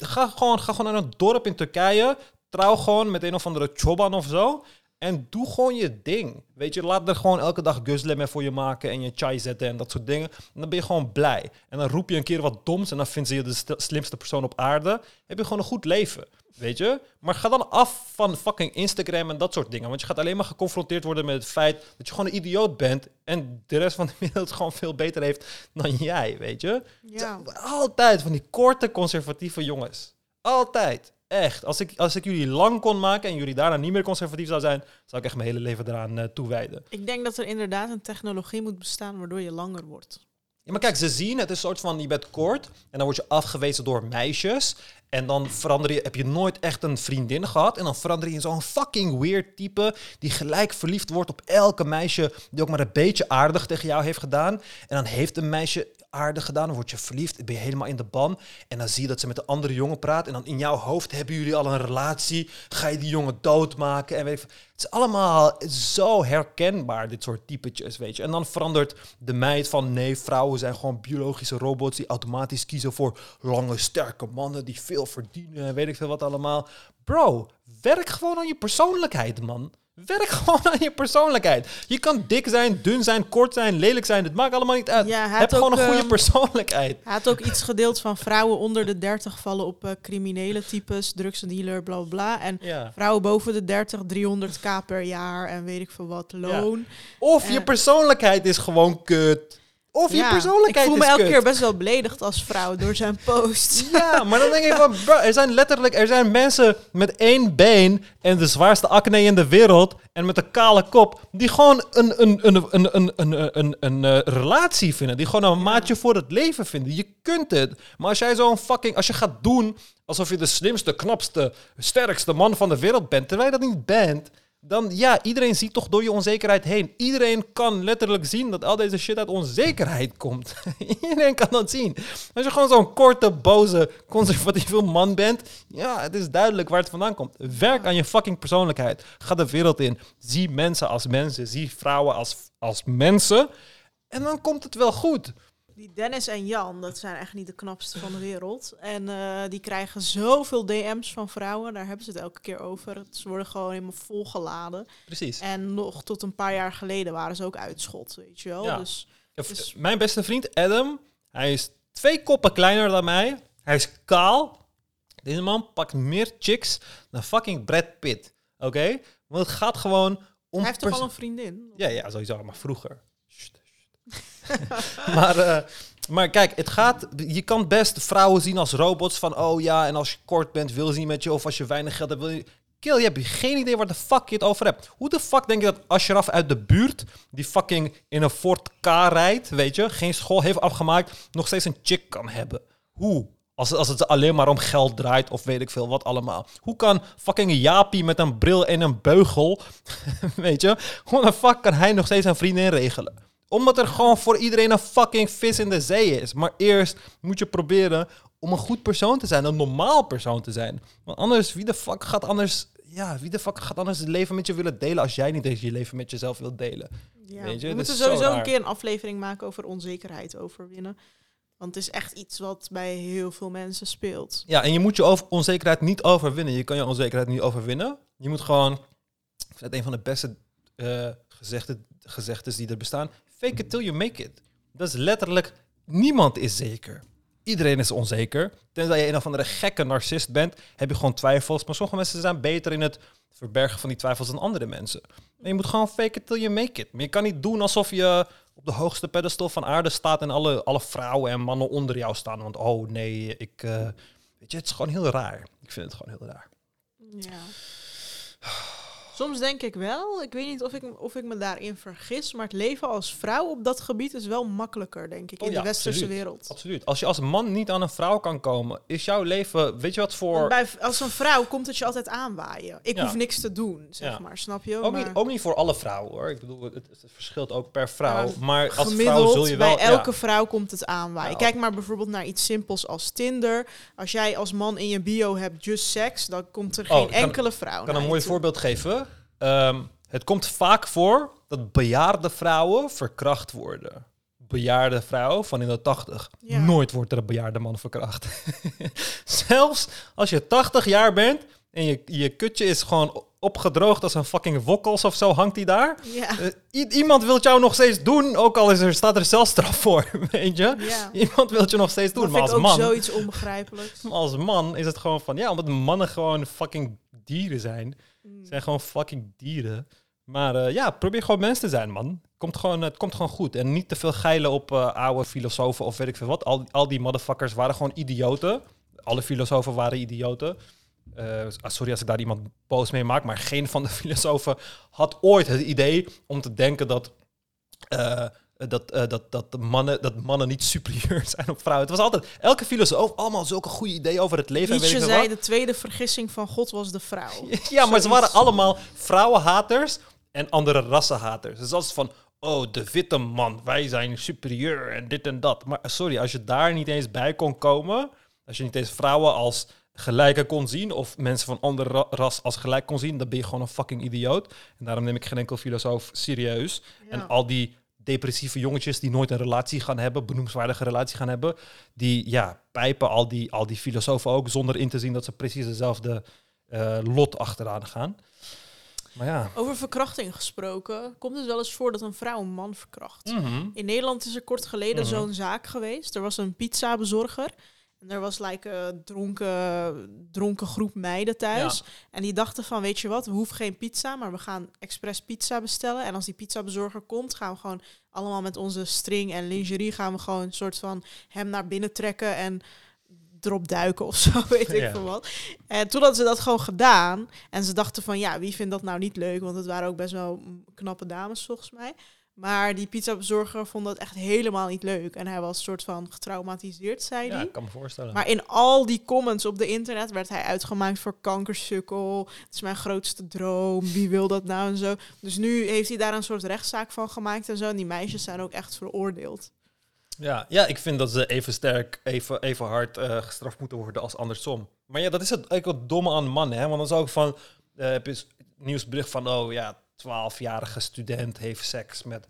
Ga gewoon, ga gewoon naar een dorp in Turkije. Trouw gewoon met een of andere choban of zo. En doe gewoon je ding. Weet je, laat er gewoon elke dag guzlem voor je maken en je chai zetten en dat soort dingen. En dan ben je gewoon blij. En dan roep je een keer wat doms en dan vindt ze je de st- slimste persoon op aarde. Heb je gewoon een goed leven. Weet je? Maar ga dan af van fucking Instagram en dat soort dingen. Want je gaat alleen maar geconfronteerd worden met het feit dat je gewoon een idioot bent. En de rest van de wereld <laughs> gewoon veel beter heeft dan jij, weet je? Ja. Altijd van die korte conservatieve jongens. Altijd. Echt. Als ik, als ik jullie lang kon maken en jullie daarna niet meer conservatief zou zijn, zou ik echt mijn hele leven eraan eh, toewijden. Ik denk dat er inderdaad een technologie moet bestaan waardoor je langer wordt. Ja, maar kijk, ze zien, het is een soort van, je bent kort en dan word je afgewezen door meisjes. En dan verander je, heb je nooit echt een vriendin gehad. En dan verander je in zo'n fucking weird type die gelijk verliefd wordt op elke meisje die ook maar een beetje aardig tegen jou heeft gedaan. En dan heeft een meisje aardig gedaan. Dan word je verliefd, ben je helemaal in de ban. En dan zie je dat ze met een andere jongen praat. En dan in jouw hoofd hebben jullie al een relatie. Ga je die jongen doodmaken? En weet veel. Het is allemaal zo herkenbaar, dit soort typetjes, weet je. En dan verandert de meid van... nee, vrouwen zijn gewoon biologische robots... die automatisch kiezen voor lange, sterke mannen... die veel verdienen en weet ik veel wat allemaal. Bro, werk gewoon aan je persoonlijkheid, man. Werk <laughs> gewoon aan je persoonlijkheid. Je kan dik zijn, dun zijn, kort zijn, lelijk zijn. Het maakt allemaal niet uit. Ja, Heb gewoon ook, een goede ehm, persoonlijkheid. Hij had ook iets gedeeld van vrouwen onder de 30 vallen op eh, criminele types, drugsdealer, bla bla bla. En Ja. vrouwen boven de 30, 300k per jaar en weet ik veel wat, loon. Of je persoonlijkheid is gewoon kut. Of je persoonlijkheid Ik voel me elke keer best wel beledigd als vrouw door zijn post. <laughs> Ja, maar dan denk ik van, er zijn letterlijk er zijn mensen met één been en de zwaarste acne in de wereld en met een kale kop, die gewoon een, een, een, een, een, een, een, een eh, relatie vinden. Die gewoon een maatje voor het leven vinden. Je kunt het. Maar als jij zo'n fucking, als je gaat doen alsof je de slimste, knapste, sterkste man van de wereld bent, terwijl je dat niet bent, dan ja, iedereen ziet toch door je onzekerheid heen. Iedereen kan letterlijk zien dat al deze shit uit onzekerheid komt. <laughs> iedereen kan dat zien. Als je gewoon zo'n korte, boze, conservatieve man bent, ja, het is duidelijk waar het vandaan komt. Werk aan je fucking persoonlijkheid. Ga de wereld in. Zie mensen als mensen. Zie vrouwen als, als mensen. En dan komt het wel goed. Die Dennis en Jan, dat zijn echt niet de knapste van de wereld. En eh, die krijgen zoveel DM's van vrouwen. Daar hebben ze het elke keer over. Ze worden gewoon helemaal volgeladen. Precies. En nog tot een paar jaar geleden waren ze ook uitschot, weet je wel. Ja. Dus Dus- Mijn beste vriend Adam, hij is twee koppen kleiner dan mij. Hij is kaal. Deze man pakt meer chicks dan fucking Brad Pitt. Oké? Want het gaat gewoon om... hij heeft toch al een vriendin? Ja, ja, sowieso, maar vroeger. <laughs> Maar, eh, maar kijk, het gaat. Je kan best vrouwen zien als robots. Van oh ja, en als je kort bent, wil ze niet met je. Of als je weinig geld hebt, wil je. Kill, je hebt geen idee waar de fuck je het over hebt. Hoe de fuck denk je dat Ashraf uit de buurt, die fucking in een Ford K rijdt, weet je, geen school heeft afgemaakt, nog steeds een chick kan hebben? Hoe? Als, als het alleen maar om geld draait of weet ik veel wat allemaal. Hoe kan fucking Jaapie met een bril en een beugel, <laughs> weet je, hoe de fuck kan hij nog steeds een vriendin regelen? Omdat er gewoon voor iedereen een fucking vis in de zee is. Maar eerst moet je proberen om een goed persoon te zijn, een normaal persoon te zijn. Want anders, wie de fuck gaat anders, ja, wie de fuck gaat anders het leven met je willen delen als jij niet eens je leven met jezelf wilt delen? Ja, Weet je, we moeten sowieso een keer een aflevering maken over onzekerheid overwinnen. Want het is echt iets wat bij heel veel mensen speelt. Ja, en je moet je over onzekerheid niet overwinnen. Je kan je onzekerheid niet overwinnen. Je moet gewoon, ik vind het een van de beste eh gezegde, gezegdes die er bestaan. Fake it till you make it. Dat is letterlijk, niemand is zeker. Iedereen is onzeker. Tenzij je een of andere gekke narcist bent, heb je gewoon twijfels. Maar sommige mensen zijn beter in het verbergen van die twijfels dan andere mensen. En je moet gewoon fake it till you make it. Maar je kan niet doen alsof je op de hoogste pedestal van aarde staat en alle, alle vrouwen en mannen onder jou staan. Want oh nee, ik, eh, weet je, het is gewoon heel raar. Ik vind het gewoon heel raar. Ja. Soms denk ik wel, ik weet niet of ik, of ik me daarin vergis, maar het leven als vrouw op dat gebied is wel makkelijker, denk ik, Oh in ja, de westerse absoluut. wereld. Absoluut. Als je als man niet aan een vrouw kan komen, is jouw leven, weet je wat voor... bij, als een vrouw komt het je altijd aanwaaien. Ik Ja. hoef niks te doen, zeg Ja. maar. Snap je? Ook Maar niet, ook niet voor alle vrouwen hoor. Ik bedoel, het, het verschilt ook per vrouw. Maar als vrouw zul je wel... bij elke vrouw komt het aanwaaien. Kijk maar bijvoorbeeld naar iets simpels als Tinder. Als jij als man in je bio hebt just seks, dan komt er Oh, geen kan- enkele vrouw Ik kan een mooi voorbeeld geven. Ehm, het komt vaak voor dat bejaarde vrouwen verkracht worden. Bejaarde vrouw van in de 80. Ja. Nooit wordt er een bejaarde man verkracht. <laughs> Zelfs als je 80 jaar bent en je, je kutje is gewoon opgedroogd als een fucking wokkels of zo, hangt die daar. Ja. Eh, iemand wil jou nog steeds doen, ook al is er, staat er celstraf voor, <laughs> weet je? ja. Iemand wil je nog steeds doen, Dat maar als ook man, zoiets onbegrijpelijks. <laughs> als man is het gewoon van, ja, omdat mannen gewoon fucking dieren zijn. Mm. Zijn gewoon fucking dieren. Maar eh, ja, probeer gewoon mens te zijn, man. Komt gewoon, het komt gewoon goed. En niet te veel geilen op eh, oude filosofen of weet ik veel wat. Al, al die motherfuckers waren gewoon idioten. Alle filosofen waren idioten. Eh, sorry als ik daar iemand boos mee maak, maar geen van de <laughs> filosofen had ooit het idee om te denken dat, dat, eh, dat, dat, mannen, dat mannen niet superieur <laughs> zijn op vrouwen. Het was altijd, elke filosoof, allemaal zulke goede ideeën over het leven. en weet ik Nietzsche veel zei, wat. de tweede vergissing van God was de vrouw. <laughs> Ja, maar ze waren allemaal vrouwenhaters en andere rassenhaters. Dus als van, oh, de witte man, wij zijn superieur en dit en dat. Maar sorry, als je daar niet eens bij kon komen, als je niet eens vrouwen als gelijke kon zien of mensen van ander ra- ras als gelijk kon zien, dan ben je gewoon een fucking idioot. En daarom neem ik geen enkel filosoof serieus. Ja. En al die depressieve jongetjes die nooit een relatie gaan hebben, benoemenswaardige relatie gaan hebben, die ja, pijpen al die, al die filosofen ook zonder in te zien dat ze precies dezelfde eh, lot achteraan gaan. Maar ja. Over verkrachting gesproken, komt het wel eens voor dat een vrouw een man verkracht? Mhm. In Nederland is er kort geleden Mhm. zo'n zaak geweest. Er was een pizzabezorger. En er was like een dronken, dronken groep meiden thuis. En die dachten van, weet je wat, we hoeven geen pizza, maar we gaan expres pizza bestellen. En als die pizzabezorger komt, gaan we gewoon allemaal met onze string en lingerie gaan we gewoon een soort van hem naar binnen trekken en erop duiken of zo, <laughs> weet ik Ja. veel wat. En toen hadden ze dat gewoon gedaan. En ze dachten van, ja, wie vindt dat nou niet leuk? Want het waren ook best wel knappe dames, volgens mij. Maar die pizzabezorger vond dat echt helemaal niet leuk. En hij was soort van getraumatiseerd, zei Ja, hij. ik kan me voorstellen. Maar in al die comments op de internet werd hij uitgemaakt voor kankersukkel. Het is mijn grootste droom. Wie wil dat nou en zo. Dus nu heeft hij daar een soort rechtszaak van gemaakt en zo. En die meisjes zijn ook echt veroordeeld. Ja, ja, ik vind dat ze even sterk, even, even hard eh, gestraft moeten worden als andersom. Maar ja, dat is het eigenlijk wat domme aan mannen, hè? Want dan is ook van, eh, heb je nieuwsbericht van, oh ja, 12-jarige student heeft seks met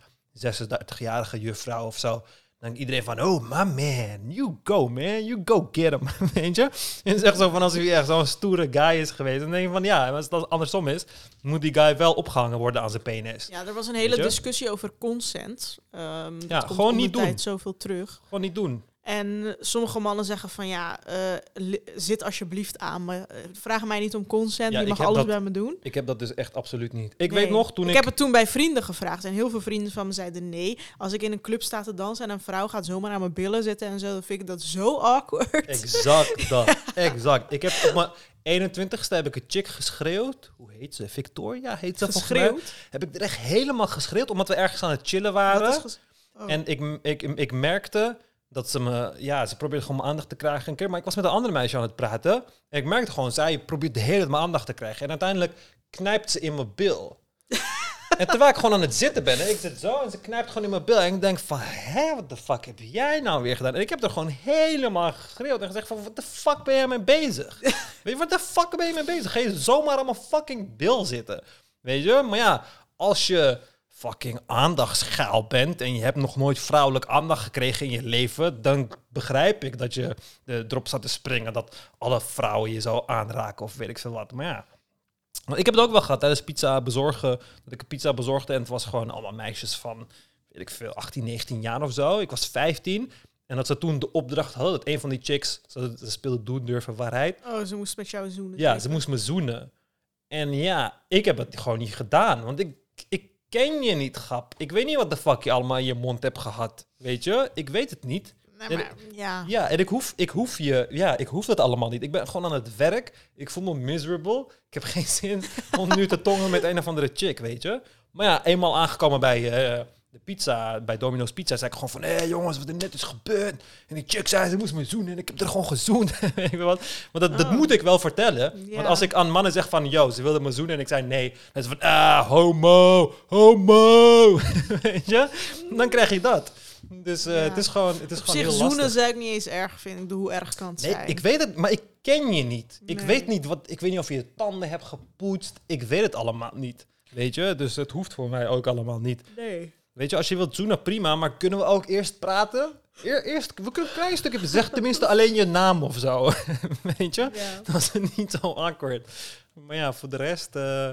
36-jarige juffrouw of zo. Dan denkt iedereen van, oh my man, you go man, you go get him, <laughs> weet je? En het is echt zo van, als hij echt zo'n stoere guy is geweest, dan denk je van, ja, als dat andersom is, moet die guy wel opgehangen worden aan zijn penis. Ja, er was een hele discussie over consent. Ehm Ja, gewoon niet doen. tijd zoveel terug. Gewoon niet doen. En sommige mannen zeggen van ja, eh, zit alsjeblieft aan me. Eh, Vraag mij niet om consent, Ja, je mag alles dat- bij me doen. Ik heb dat dus echt absoluut niet. Ik Nee. weet nog, toen ik... ik heb het toen bij vrienden gevraagd en heel veel vrienden van me zeiden nee. Als ik in een club sta te dansen en een vrouw gaat zomaar aan mijn billen zitten en zo, dan vind ik dat zo awkward. Exact <laughs> dat. Exact. Ik heb op mijn 21ste heb ik een chick geschreeuwd. Hoe heet ze? Victoria heet ze. Geschreeuwd. Heb ik er echt helemaal geschreeuwd, omdat we ergens aan het chillen waren. Oh. En ik, ik, ik merkte dat ze me... Ja, ze probeerde gewoon mijn aandacht te krijgen een keer. Maar ik was met een andere meisje aan het praten. En ik merkte gewoon, zij probeert de hele tijd mijn aandacht te krijgen. En uiteindelijk knijpt ze in mijn bil. <laughs> En terwijl ik gewoon aan het zitten ben, en ik zit zo en ze knijpt gewoon in mijn bil. En ik denk van, hé, wat de fuck heb jij nou weer gedaan? En ik heb er gewoon helemaal geschreeuwd en gezegd van, wat de fuck ben jij mee bezig? <laughs> Weet je, wat de fuck ben je mee bezig? Ga je zomaar aan mijn fucking bil zitten? Weet je? Maar ja, als je fucking aandachtsgeil bent en je hebt nog nooit vrouwelijk aandacht gekregen in je leven, dan begrijp ik dat je de erop staat te springen dat alle vrouwen je zo aanraken of weet ik veel wat. Maar ja, want ik heb het ook wel gehad tijdens pizza bezorgen, dat ik een pizza bezorgde en het was gewoon allemaal meisjes van, weet ik veel, 18, 19 jaar of zo. Ik was 15 en dat ze toen de opdracht hadden, dat een van die chicks, ze, speelde doen durven waarheid, Oh, ze moest met jou zoenen. ja, ze moest me zoenen. En ja, ik heb het gewoon niet gedaan. Want ik ken je niet, grap. Ik weet niet wat de fuck je allemaal in je mond hebt gehad. Weet je? Ik weet het niet. Nee, maar, ja. Ja, en ik hoef, ik hoef je... Ja, ik hoef dat allemaal niet. Ik ben gewoon aan het werk. Ik voel me miserable. Ik heb geen <laughs> zin om nu te tongen met een of andere chick, weet je? Maar ja, eenmaal aangekomen bij eh, de pizza, bij Domino's Pizza, zei ik gewoon van... Hé jongens, wat er net is gebeurd. En die chick zei, ze moest me zoenen. En ik heb er gewoon gezoend. <laughs> weet je wat? Maar dat, dat Oh. moet ik wel vertellen. Want als ik aan mannen zeg van... Yo, ze wilden me zoenen. En ik zei nee. Dan is het van... Ah, homo. Homo. <laughs> weet je? Dan krijg je dat. Dus eh, Ja. het is gewoon, het is Op gewoon zich heel zoenen lastig. zou ik niet eens erg vinden. Ik hoe erg kan het Nee, zijn? ik weet het, maar ik ken je niet. Ik weet niet wat. Ik weet niet of je je tanden hebt gepoetst. Ik weet het allemaal niet. Weet je, dus het hoeft voor mij ook allemaal niet. Nee. Weet je, als je wilt zoenen, prima, maar kunnen we ook eerst praten? Eer, eerst, we kunnen een klein stukje zeg tenminste alleen je naam of zo. <laughs> weet je? Ja. Dat is niet zo awkward. Maar ja, voor de rest. eh,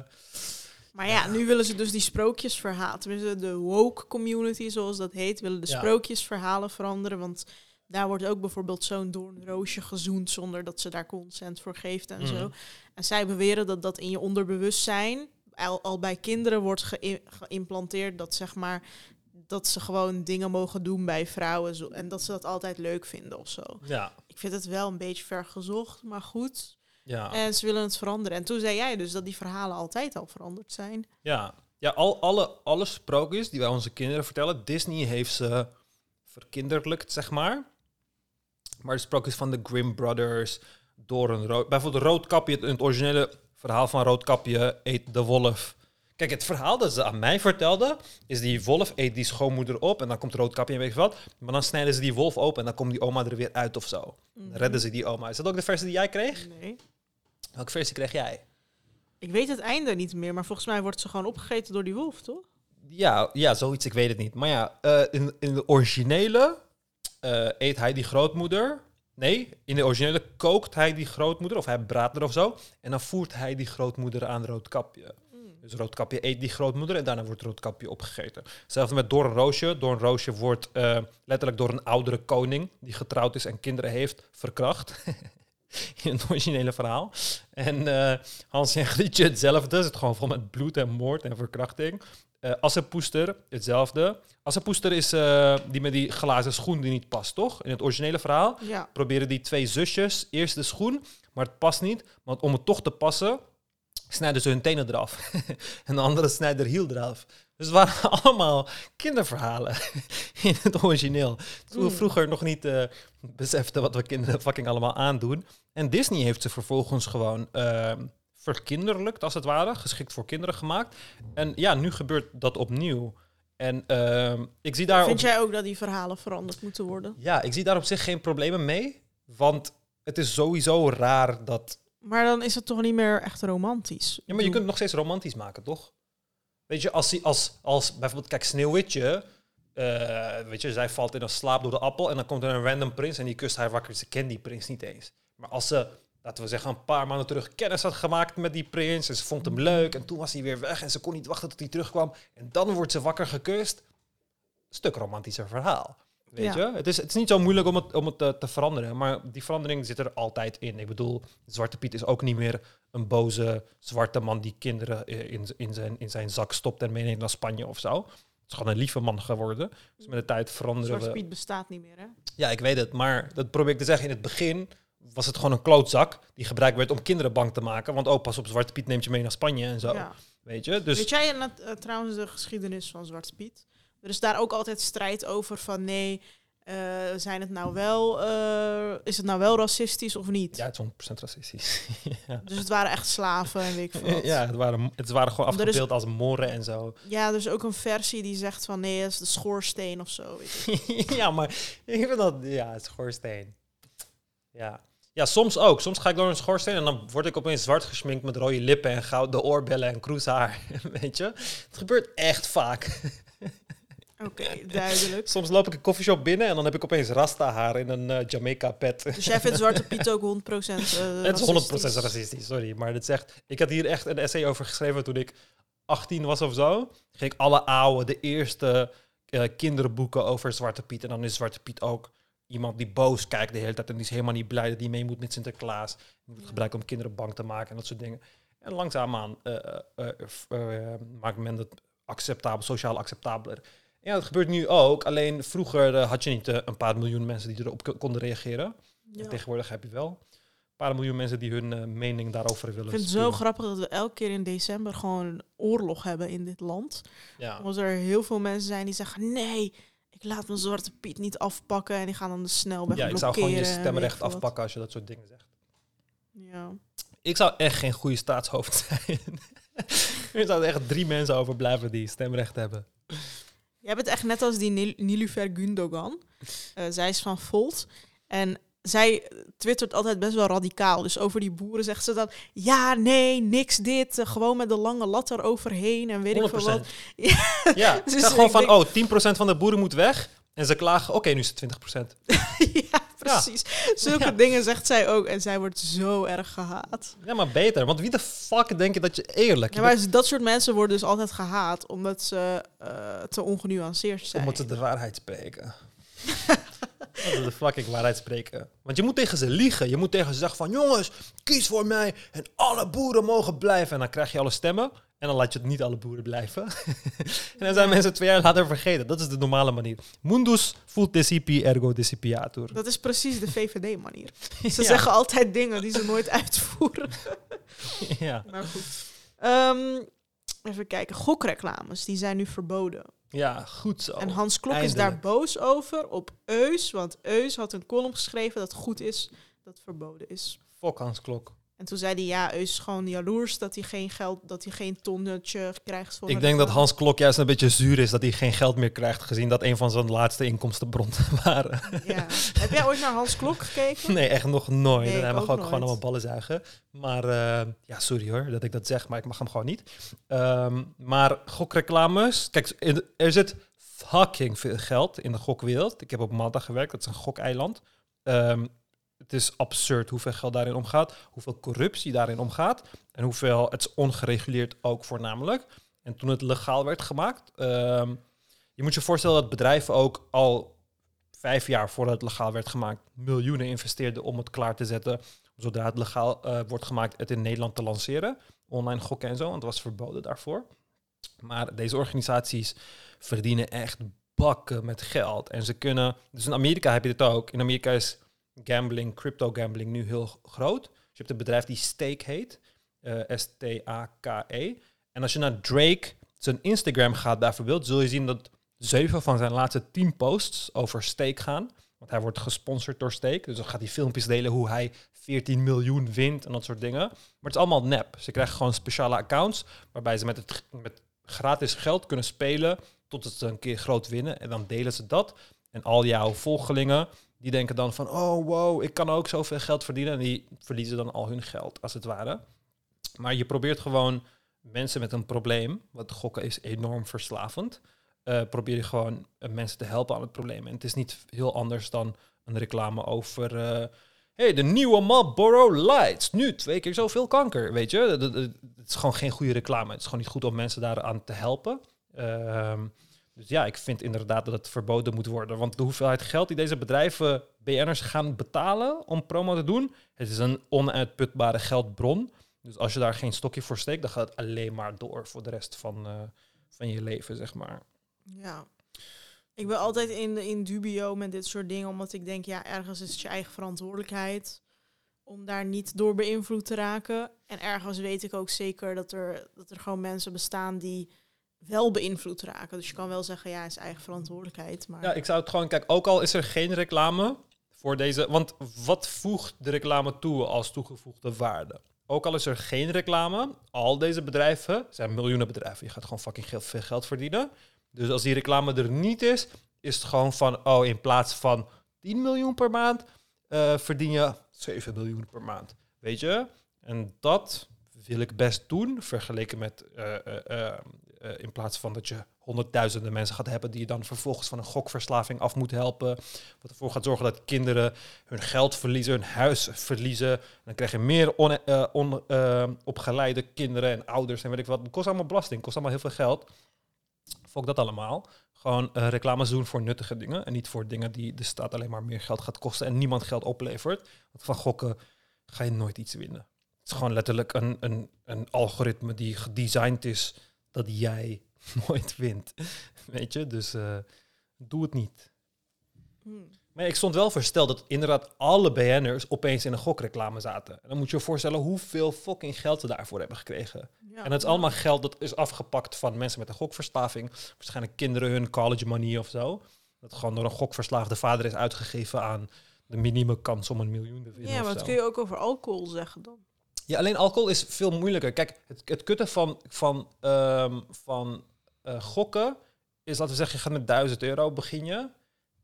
Maar ja, nu willen ze dus die sprookjesverhalen, tenminste de woke community zoals dat heet, willen de Ja. sprookjesverhalen veranderen. Want daar wordt ook bijvoorbeeld zo'n doornroosje gezoend zonder dat ze daar consent voor geeft en zo. En zij beweren dat dat in je onderbewustzijn al, al bij kinderen wordt geï- geïmplanteerd dat zeg maar dat ze gewoon dingen mogen doen bij vrouwen zo, en dat ze dat altijd leuk vinden of zo. ja, Ik vind het wel een beetje ver gezocht, maar goed. ja. En ze willen het veranderen. En toen zei jij dus dat die verhalen altijd al veranderd zijn. Ja, ja al, alle, alle sprookjes die wij onze kinderen vertellen, Disney heeft ze verkinderlijkt, zeg maar. Maar de sprookjes van de Grimm Brothers, door een rood... Bijvoorbeeld Roodkapje, het, het originele verhaal van Roodkapje eet de wolf. Kijk, het verhaal dat ze aan mij vertelden, is die wolf eet die schoonmoeder op en dan komt roodkapje en weet je wat. Maar dan snijden ze die wolf open en dan komt die oma er weer uit of zo. Dan redden ze die oma. Is dat ook de versie die jij kreeg? Nee. Welke versie kreeg jij? Ik weet het einde niet meer, maar volgens mij wordt ze gewoon opgegeten door die wolf, toch? Ja, ja, zoiets, ik weet het niet. Maar ja, eh, in, in de originele eh, eet hij die grootmoeder. Nee, in de originele kookt hij die grootmoeder, of hij braadt er of zo. En dan voert hij die grootmoeder aan Roodkapje. Dus Roodkapje eet die grootmoeder en daarna wordt Roodkapje opgegeten. Hetzelfde met Doornroosje. Doornroosje wordt eh, letterlijk door een oudere koning, die getrouwd is en kinderen heeft, verkracht. <laughs> in het originele verhaal. En eh, Hans en Grietje hetzelfde. Het gewoon vol met bloed en moord en verkrachting. Eh Assepoester, hetzelfde. Assepoester is eh, die met die glazen schoen die niet past, toch? In het originele verhaal Ja. proberen die twee zusjes eerst de schoen, maar het past niet. Want om het toch te passen, snijden ze hun tenen eraf. <laughs> en de andere snijdt er hiel eraf. Dus het waren <laughs> allemaal kinderverhalen <laughs> in het origineel. Toen we Mm. vroeger nog niet eh, beseften wat we kinderen fucking allemaal aandoen. En Disney heeft ze vervolgens gewoon ehm verkinderlijkt, als het ware. Geschikt voor kinderen gemaakt. En ja, nu gebeurt dat opnieuw. En ehm, ik zie daar... Vind jij ook dat die verhalen veranderd moeten worden? ja, ik zie daar op zich geen problemen mee. Want het is sowieso raar dat... Maar dan is het toch niet meer echt romantisch? Ja, maar je kunt het nog steeds romantisch maken, toch? Weet je, als, als, als bijvoorbeeld, kijk, Sneeuwwitje... eh, weet je, zij valt in een slaap door de appel... en dan komt er een random prins en die kust haar wakker. Ze kent die prins niet eens. Maar als ze, laten we zeggen, een paar maanden terug kennis had gemaakt met die prins... en ze vond hem leuk en toen was hij weer weg... en ze kon niet wachten tot hij terugkwam... en dan wordt ze wakker gekust. Stuk romantischer verhaal. Weet Ja. je? Het is, het is niet zo moeilijk om het, om het te, te veranderen. Maar die verandering zit er altijd in. Ik bedoel, Zwarte Piet is ook niet meer een boze zwarte man die kinderen eh, in, in, zijn, in zijn zak stopt en meeneemt naar Spanje of zo. Het is gewoon een lieve man geworden. Dus met de tijd veranderen Zwarte we. Piet bestaat niet meer, hè? Ja, ik weet het. Maar dat probeer ik te zeggen. In het begin was het gewoon een klootzak die gebruikt werd om kinderen bang te maken. Want oh, pas op, Zwarte Piet neemt je mee naar Spanje en zo. Ja. Weet je? Dus Weet jij net, eh, trouwens de geschiedenis van Zwarte Piet? Er is daar ook altijd strijd over van nee, eh, zijn het nou wel, eh, is het nou wel racistisch of niet? ja, het is 100% racistisch. <laughs> ja. Dus het waren echt slaven en weet ik veel ja, het waren, het waren gewoon is- afgebeeld als moren en zo. Ja, er is ook een versie die zegt van nee, het is de schoorsteen of zo. Weet je. <laughs> ja, maar ik vind dat... Ja, het schoorsteen. Ja. Ja, soms ook. Soms ga ik door een schoorsteen en dan word ik opeens zwart gesminkt met rode lippen en gouden oorbellen en kroeshaar. <laughs> Weet je? Het gebeurt echt vaak. Oké, duidelijk. <laughs> Soms loop ik een koffieshop binnen en dan heb ik opeens rasta haar in een eh, Jamaica pet. Dus jij vindt Zwarte Piet ook <laughs> 100% eh Het is 100% racistisch? sorry. Maar dit zegt... Ik had hier echt een essay over geschreven toen ik 18 was of zo. Ging ik alle oude, de eerste eh, kinderboeken over Zwarte Piet. En dan is Zwarte Piet ook iemand die boos kijkt de hele tijd. En die is helemaal niet blij dat hij mee moet met Sinterklaas. Die moet gebruiken om kinderen bang te maken en dat soort dingen. En langzaamaan eh, maakt men het acceptabel, sociaal acceptabeler. Ja, dat gebeurt nu ook. Alleen vroeger had je niet een paar miljoen mensen die erop konden reageren. Ja. En tegenwoordig heb je wel een paar miljoen mensen die hun mening daarover willen Ik vind het zo grappig dat we elke keer in december gewoon een oorlog hebben in dit land. Ja. Omdat er heel veel mensen zijn die zeggen: nee, ik laat mijn zwarte Piet niet afpakken. En die gaan dan de snelweg ja, ik zou gewoon je stemrecht afpakken als je dat soort dingen zegt. Ja. Ik zou echt geen goede staatshoofd <laughs> zijn. er zouden echt drie mensen overblijven die stemrecht hebben. Jij bent echt net als die Nil- Nilufer Gundogan. Eh, zij is van Volt. En zij twittert altijd best wel radicaal. Dus over die boeren zegt ze dan... Ja, nee, niks dit. eh, gewoon met de lange lat eroverheen en weet ik veel wat. 100%. <laughs> Ja, Dus gewoon van, denk- oh, 10% van de boeren moet weg. En ze klagen, oké, nu is het 20%. <laughs> ja, precies. Zulke Ja. dingen zegt zij ook. En zij wordt zo erg gehaat. Ja, maar beter. Want wie de fuck denk je dat je eerlijk... Ja, maar dat soort mensen worden dus altijd gehaat. Omdat ze eh, te ongenuanceerd zijn. Omdat ze de waarheid spreken. Dat de fucking waarheid spreken. Want je moet tegen ze liegen. Je moet tegen ze zeggen van... Jongens, kies voor mij. En alle boeren mogen blijven. En dan krijg je alle stemmen. En dan laat je het niet alle boeren blijven. <laughs> en dan zijn mensen twee jaar later vergeten. Dat is de normale manier. Mundus fut decipi ergo decipiatur. Dat is precies de VVD-manier. <laughs> Ze Ja. zeggen altijd dingen die ze nooit <laughs> uitvoeren. ja. Maar goed. Ehm, even kijken. Gokreclames, die zijn nu verboden. Ja, goed zo. en Hans Klok is daar boos over op Eus. Want Eus had een column geschreven dat goed is dat verboden is. Fuck Hans Klok. En toen zei hij, ja, Eus is gewoon jaloers dat hij geen geld, dat hij geen tonnetje krijgt. Voor Ik denk dat Hans Klok juist een beetje zuur is dat hij geen geld meer krijgt, gezien dat een van zijn laatste inkomstenbronnen <laughs> waren. Ja. Heb jij ooit naar Hans Klok gekeken? Nee, echt nog nooit. Nee, hij ik mag ook gewoon allemaal ballen zuigen. Maar eh, ja, sorry hoor dat ik dat zeg, maar ik mag hem gewoon niet. Ehm, maar gokreclames. Kijk, er zit fucking veel geld in de gokwereld. Ik heb op Malta gewerkt, dat is een gokeiland. Ehm, het is absurd hoeveel geld daarin omgaat, hoeveel corruptie daarin omgaat en hoeveel het is ongereguleerd ook voornamelijk. En toen het legaal werd gemaakt, ehm, je moet je voorstellen dat bedrijven ook al vijf jaar voordat het legaal werd gemaakt, miljoenen investeerden om het klaar te zetten. Zodra het legaal eh, wordt gemaakt, het in Nederland te lanceren. Online gokken en zo, want het was verboden daarvoor. Maar deze organisaties verdienen echt bakken met geld. En ze kunnen. Dus in Amerika heb je dit ook. In Amerika is gambling, crypto gambling nu heel groot. Dus je hebt een bedrijf die Stake heet. eh, S-T-A-K-E. En als je naar Drake zijn Instagram gaat bijvoorbeeld, zul je zien dat zeven van zijn laatste tien posts over Stake gaan. Want hij wordt gesponsord door Stake. Dus dan gaat hij filmpjes delen hoe hij 14 miljoen wint en dat soort dingen. Maar het is allemaal nep. Ze krijgen gewoon speciale accounts waarbij ze met, het, met gratis geld kunnen spelen totdat ze een keer groot winnen. En dan delen ze dat. En al jouw volgelingen, die denken dan van... oh, wow, ik kan ook zoveel geld verdienen. En die verliezen dan al hun geld, als het ware. Maar je probeert gewoon mensen met een probleem... want gokken is enorm verslavend... eh, probeer je gewoon eh, mensen te helpen aan het probleem. En het is niet heel anders dan een reclame over... eh, hey, de nieuwe Marlboro Lights. Nu twee keer zoveel kanker, weet je. Het is gewoon geen goede reclame. Het is gewoon niet goed om mensen daaraan te helpen. Ehm, dus ja, ik vind inderdaad dat het verboden moet worden. Want de hoeveelheid geld die deze bedrijven, BN'ers, gaan betalen om promo te doen... het is een onuitputbare geldbron. Dus als je daar geen stokje voor steekt... dan gaat het alleen maar door voor de rest van, eh, van je leven, zeg maar. Ja. Ik ben altijd in, in dubio met dit soort dingen, omdat ik denk, ja, ergens is het je eigen verantwoordelijkheid om daar niet door beïnvloed te raken. En ergens weet ik ook zeker dat er, dat er gewoon mensen bestaan die wel beïnvloed raken. Dus je kan wel zeggen, ja, is eigen verantwoordelijkheid. Maar Ja, ik zou het gewoon... Kijk, ook al is er geen reclame voor deze... Want wat voegt de reclame toe als toegevoegde waarde? Ook al is er geen reclame, al deze bedrijven zijn miljoenen bedrijven. Je gaat gewoon fucking veel geld verdienen. Dus als die reclame er niet is, is het gewoon van... Oh, in plaats van 10 miljoen per maand, eh, verdien je 7 miljoen per maand. Weet je? En dat wil ik best doen, vergeleken met... eh, eh, eh, in plaats van dat je honderdduizenden mensen gaat hebben die je dan vervolgens van een gokverslaving af moet helpen. Wat ervoor gaat zorgen dat kinderen hun geld verliezen, hun huis verliezen. En dan krijg je meer eh, eh, opgeleide kinderen en ouders en weet ik wat. Het kost allemaal belasting, kost allemaal heel veel geld. Fok dat allemaal. Gewoon reclames doen voor nuttige dingen. En niet voor dingen die de staat alleen maar meer geld gaat kosten en niemand geld oplevert. Want van gokken ga je nooit iets winnen. Het is gewoon letterlijk een, een, een algoritme die gedesigned is dat jij <laughs> nooit wint. Weet je, dus eh, doe het niet. hm, Maar ik stond wel versteld dat inderdaad alle BN'ers opeens in een gokreclame zaten. En dan moet je je voorstellen hoeveel fucking geld ze daarvoor hebben gekregen. ja. En dat is allemaal geld dat is afgepakt van mensen met een gokverslaving. Waarschijnlijk kinderen hun college money of zo. Dat gewoon door een gokverslaafde vader is uitgegeven aan de minimum kans om een miljoen te winnen. Ja, maar dat kun je ook over alcohol zeggen dan. Ja, alleen alcohol is veel moeilijker. Kijk, het, het kutte van, van, ehm, van eh, gokken is, laten we zeggen, je gaat met 1000 euro begin je.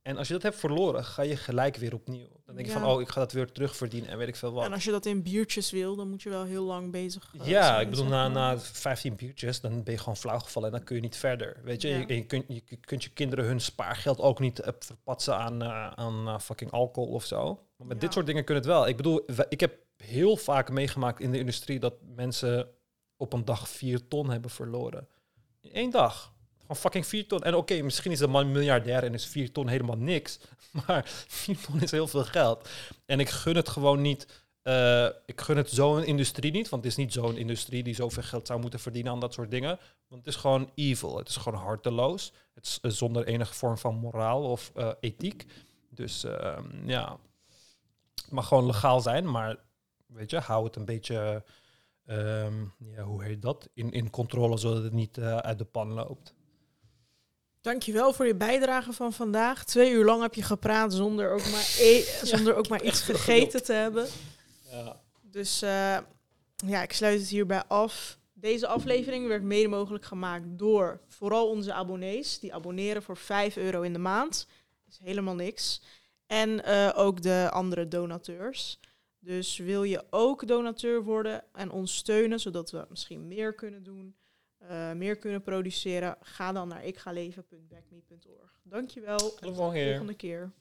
En als je dat hebt verloren, ga je gelijk weer opnieuw. Dan denk je Ja. van, oh, ik ga dat weer terugverdienen en weet ik veel wat. En als je dat in biertjes wil, dan moet je wel heel lang bezig eh, ja, zijn, ik bedoel, na, na 15 biertjes, dan ben je gewoon flauw gevallen en dan kun je niet verder. Weet je, Ja. je, je, kunt, je kunt je kinderen hun spaargeld ook niet eh, verpatsen aan, aan fucking alcohol of zo. Maar met Ja. dit soort dingen kun je het wel. Ik bedoel, ik heb heel vaak meegemaakt in de industrie dat mensen op een dag 4 ton hebben verloren. In één dag. Gewoon fucking 4 ton. En oké, misschien is de man miljardair en is 4 ton helemaal niks. <laughs> Maar 4 ton is heel veel geld. En ik gun het gewoon niet. eh, ik gun het zo'n industrie niet. Want het is niet zo'n industrie die zoveel geld zou moeten verdienen aan dat soort dingen. Want het is gewoon evil. Het is gewoon harteloos. Het is eh, zonder enige vorm van moraal of eh, ethiek. Dus ehm, ja, het mag gewoon legaal zijn. Maar weet je, hou het een beetje, ehm, ja, hoe heet dat? In, in controle, zodat het niet eh, uit de pan loopt. Dankjewel voor je bijdrage van vandaag. Twee uur lang heb je gepraat zonder ook maar, e- <laughs> <laughs> zonder ook maar iets gegeten te hebben. Ja. Dus eh, ja, ik sluit het hierbij af. Deze aflevering werd mede mogelijk gemaakt door vooral onze abonnees. Die abonneren voor 5 euro in de maand. Dat is helemaal niks. En eh, ook de andere donateurs. Dus wil je ook donateur worden en ons steunen, zodat we misschien meer kunnen doen, eh, meer kunnen produceren, ga dan naar ikgaleven.backme.org. Dankjewel. Tot de volgende keer. Volgende keer.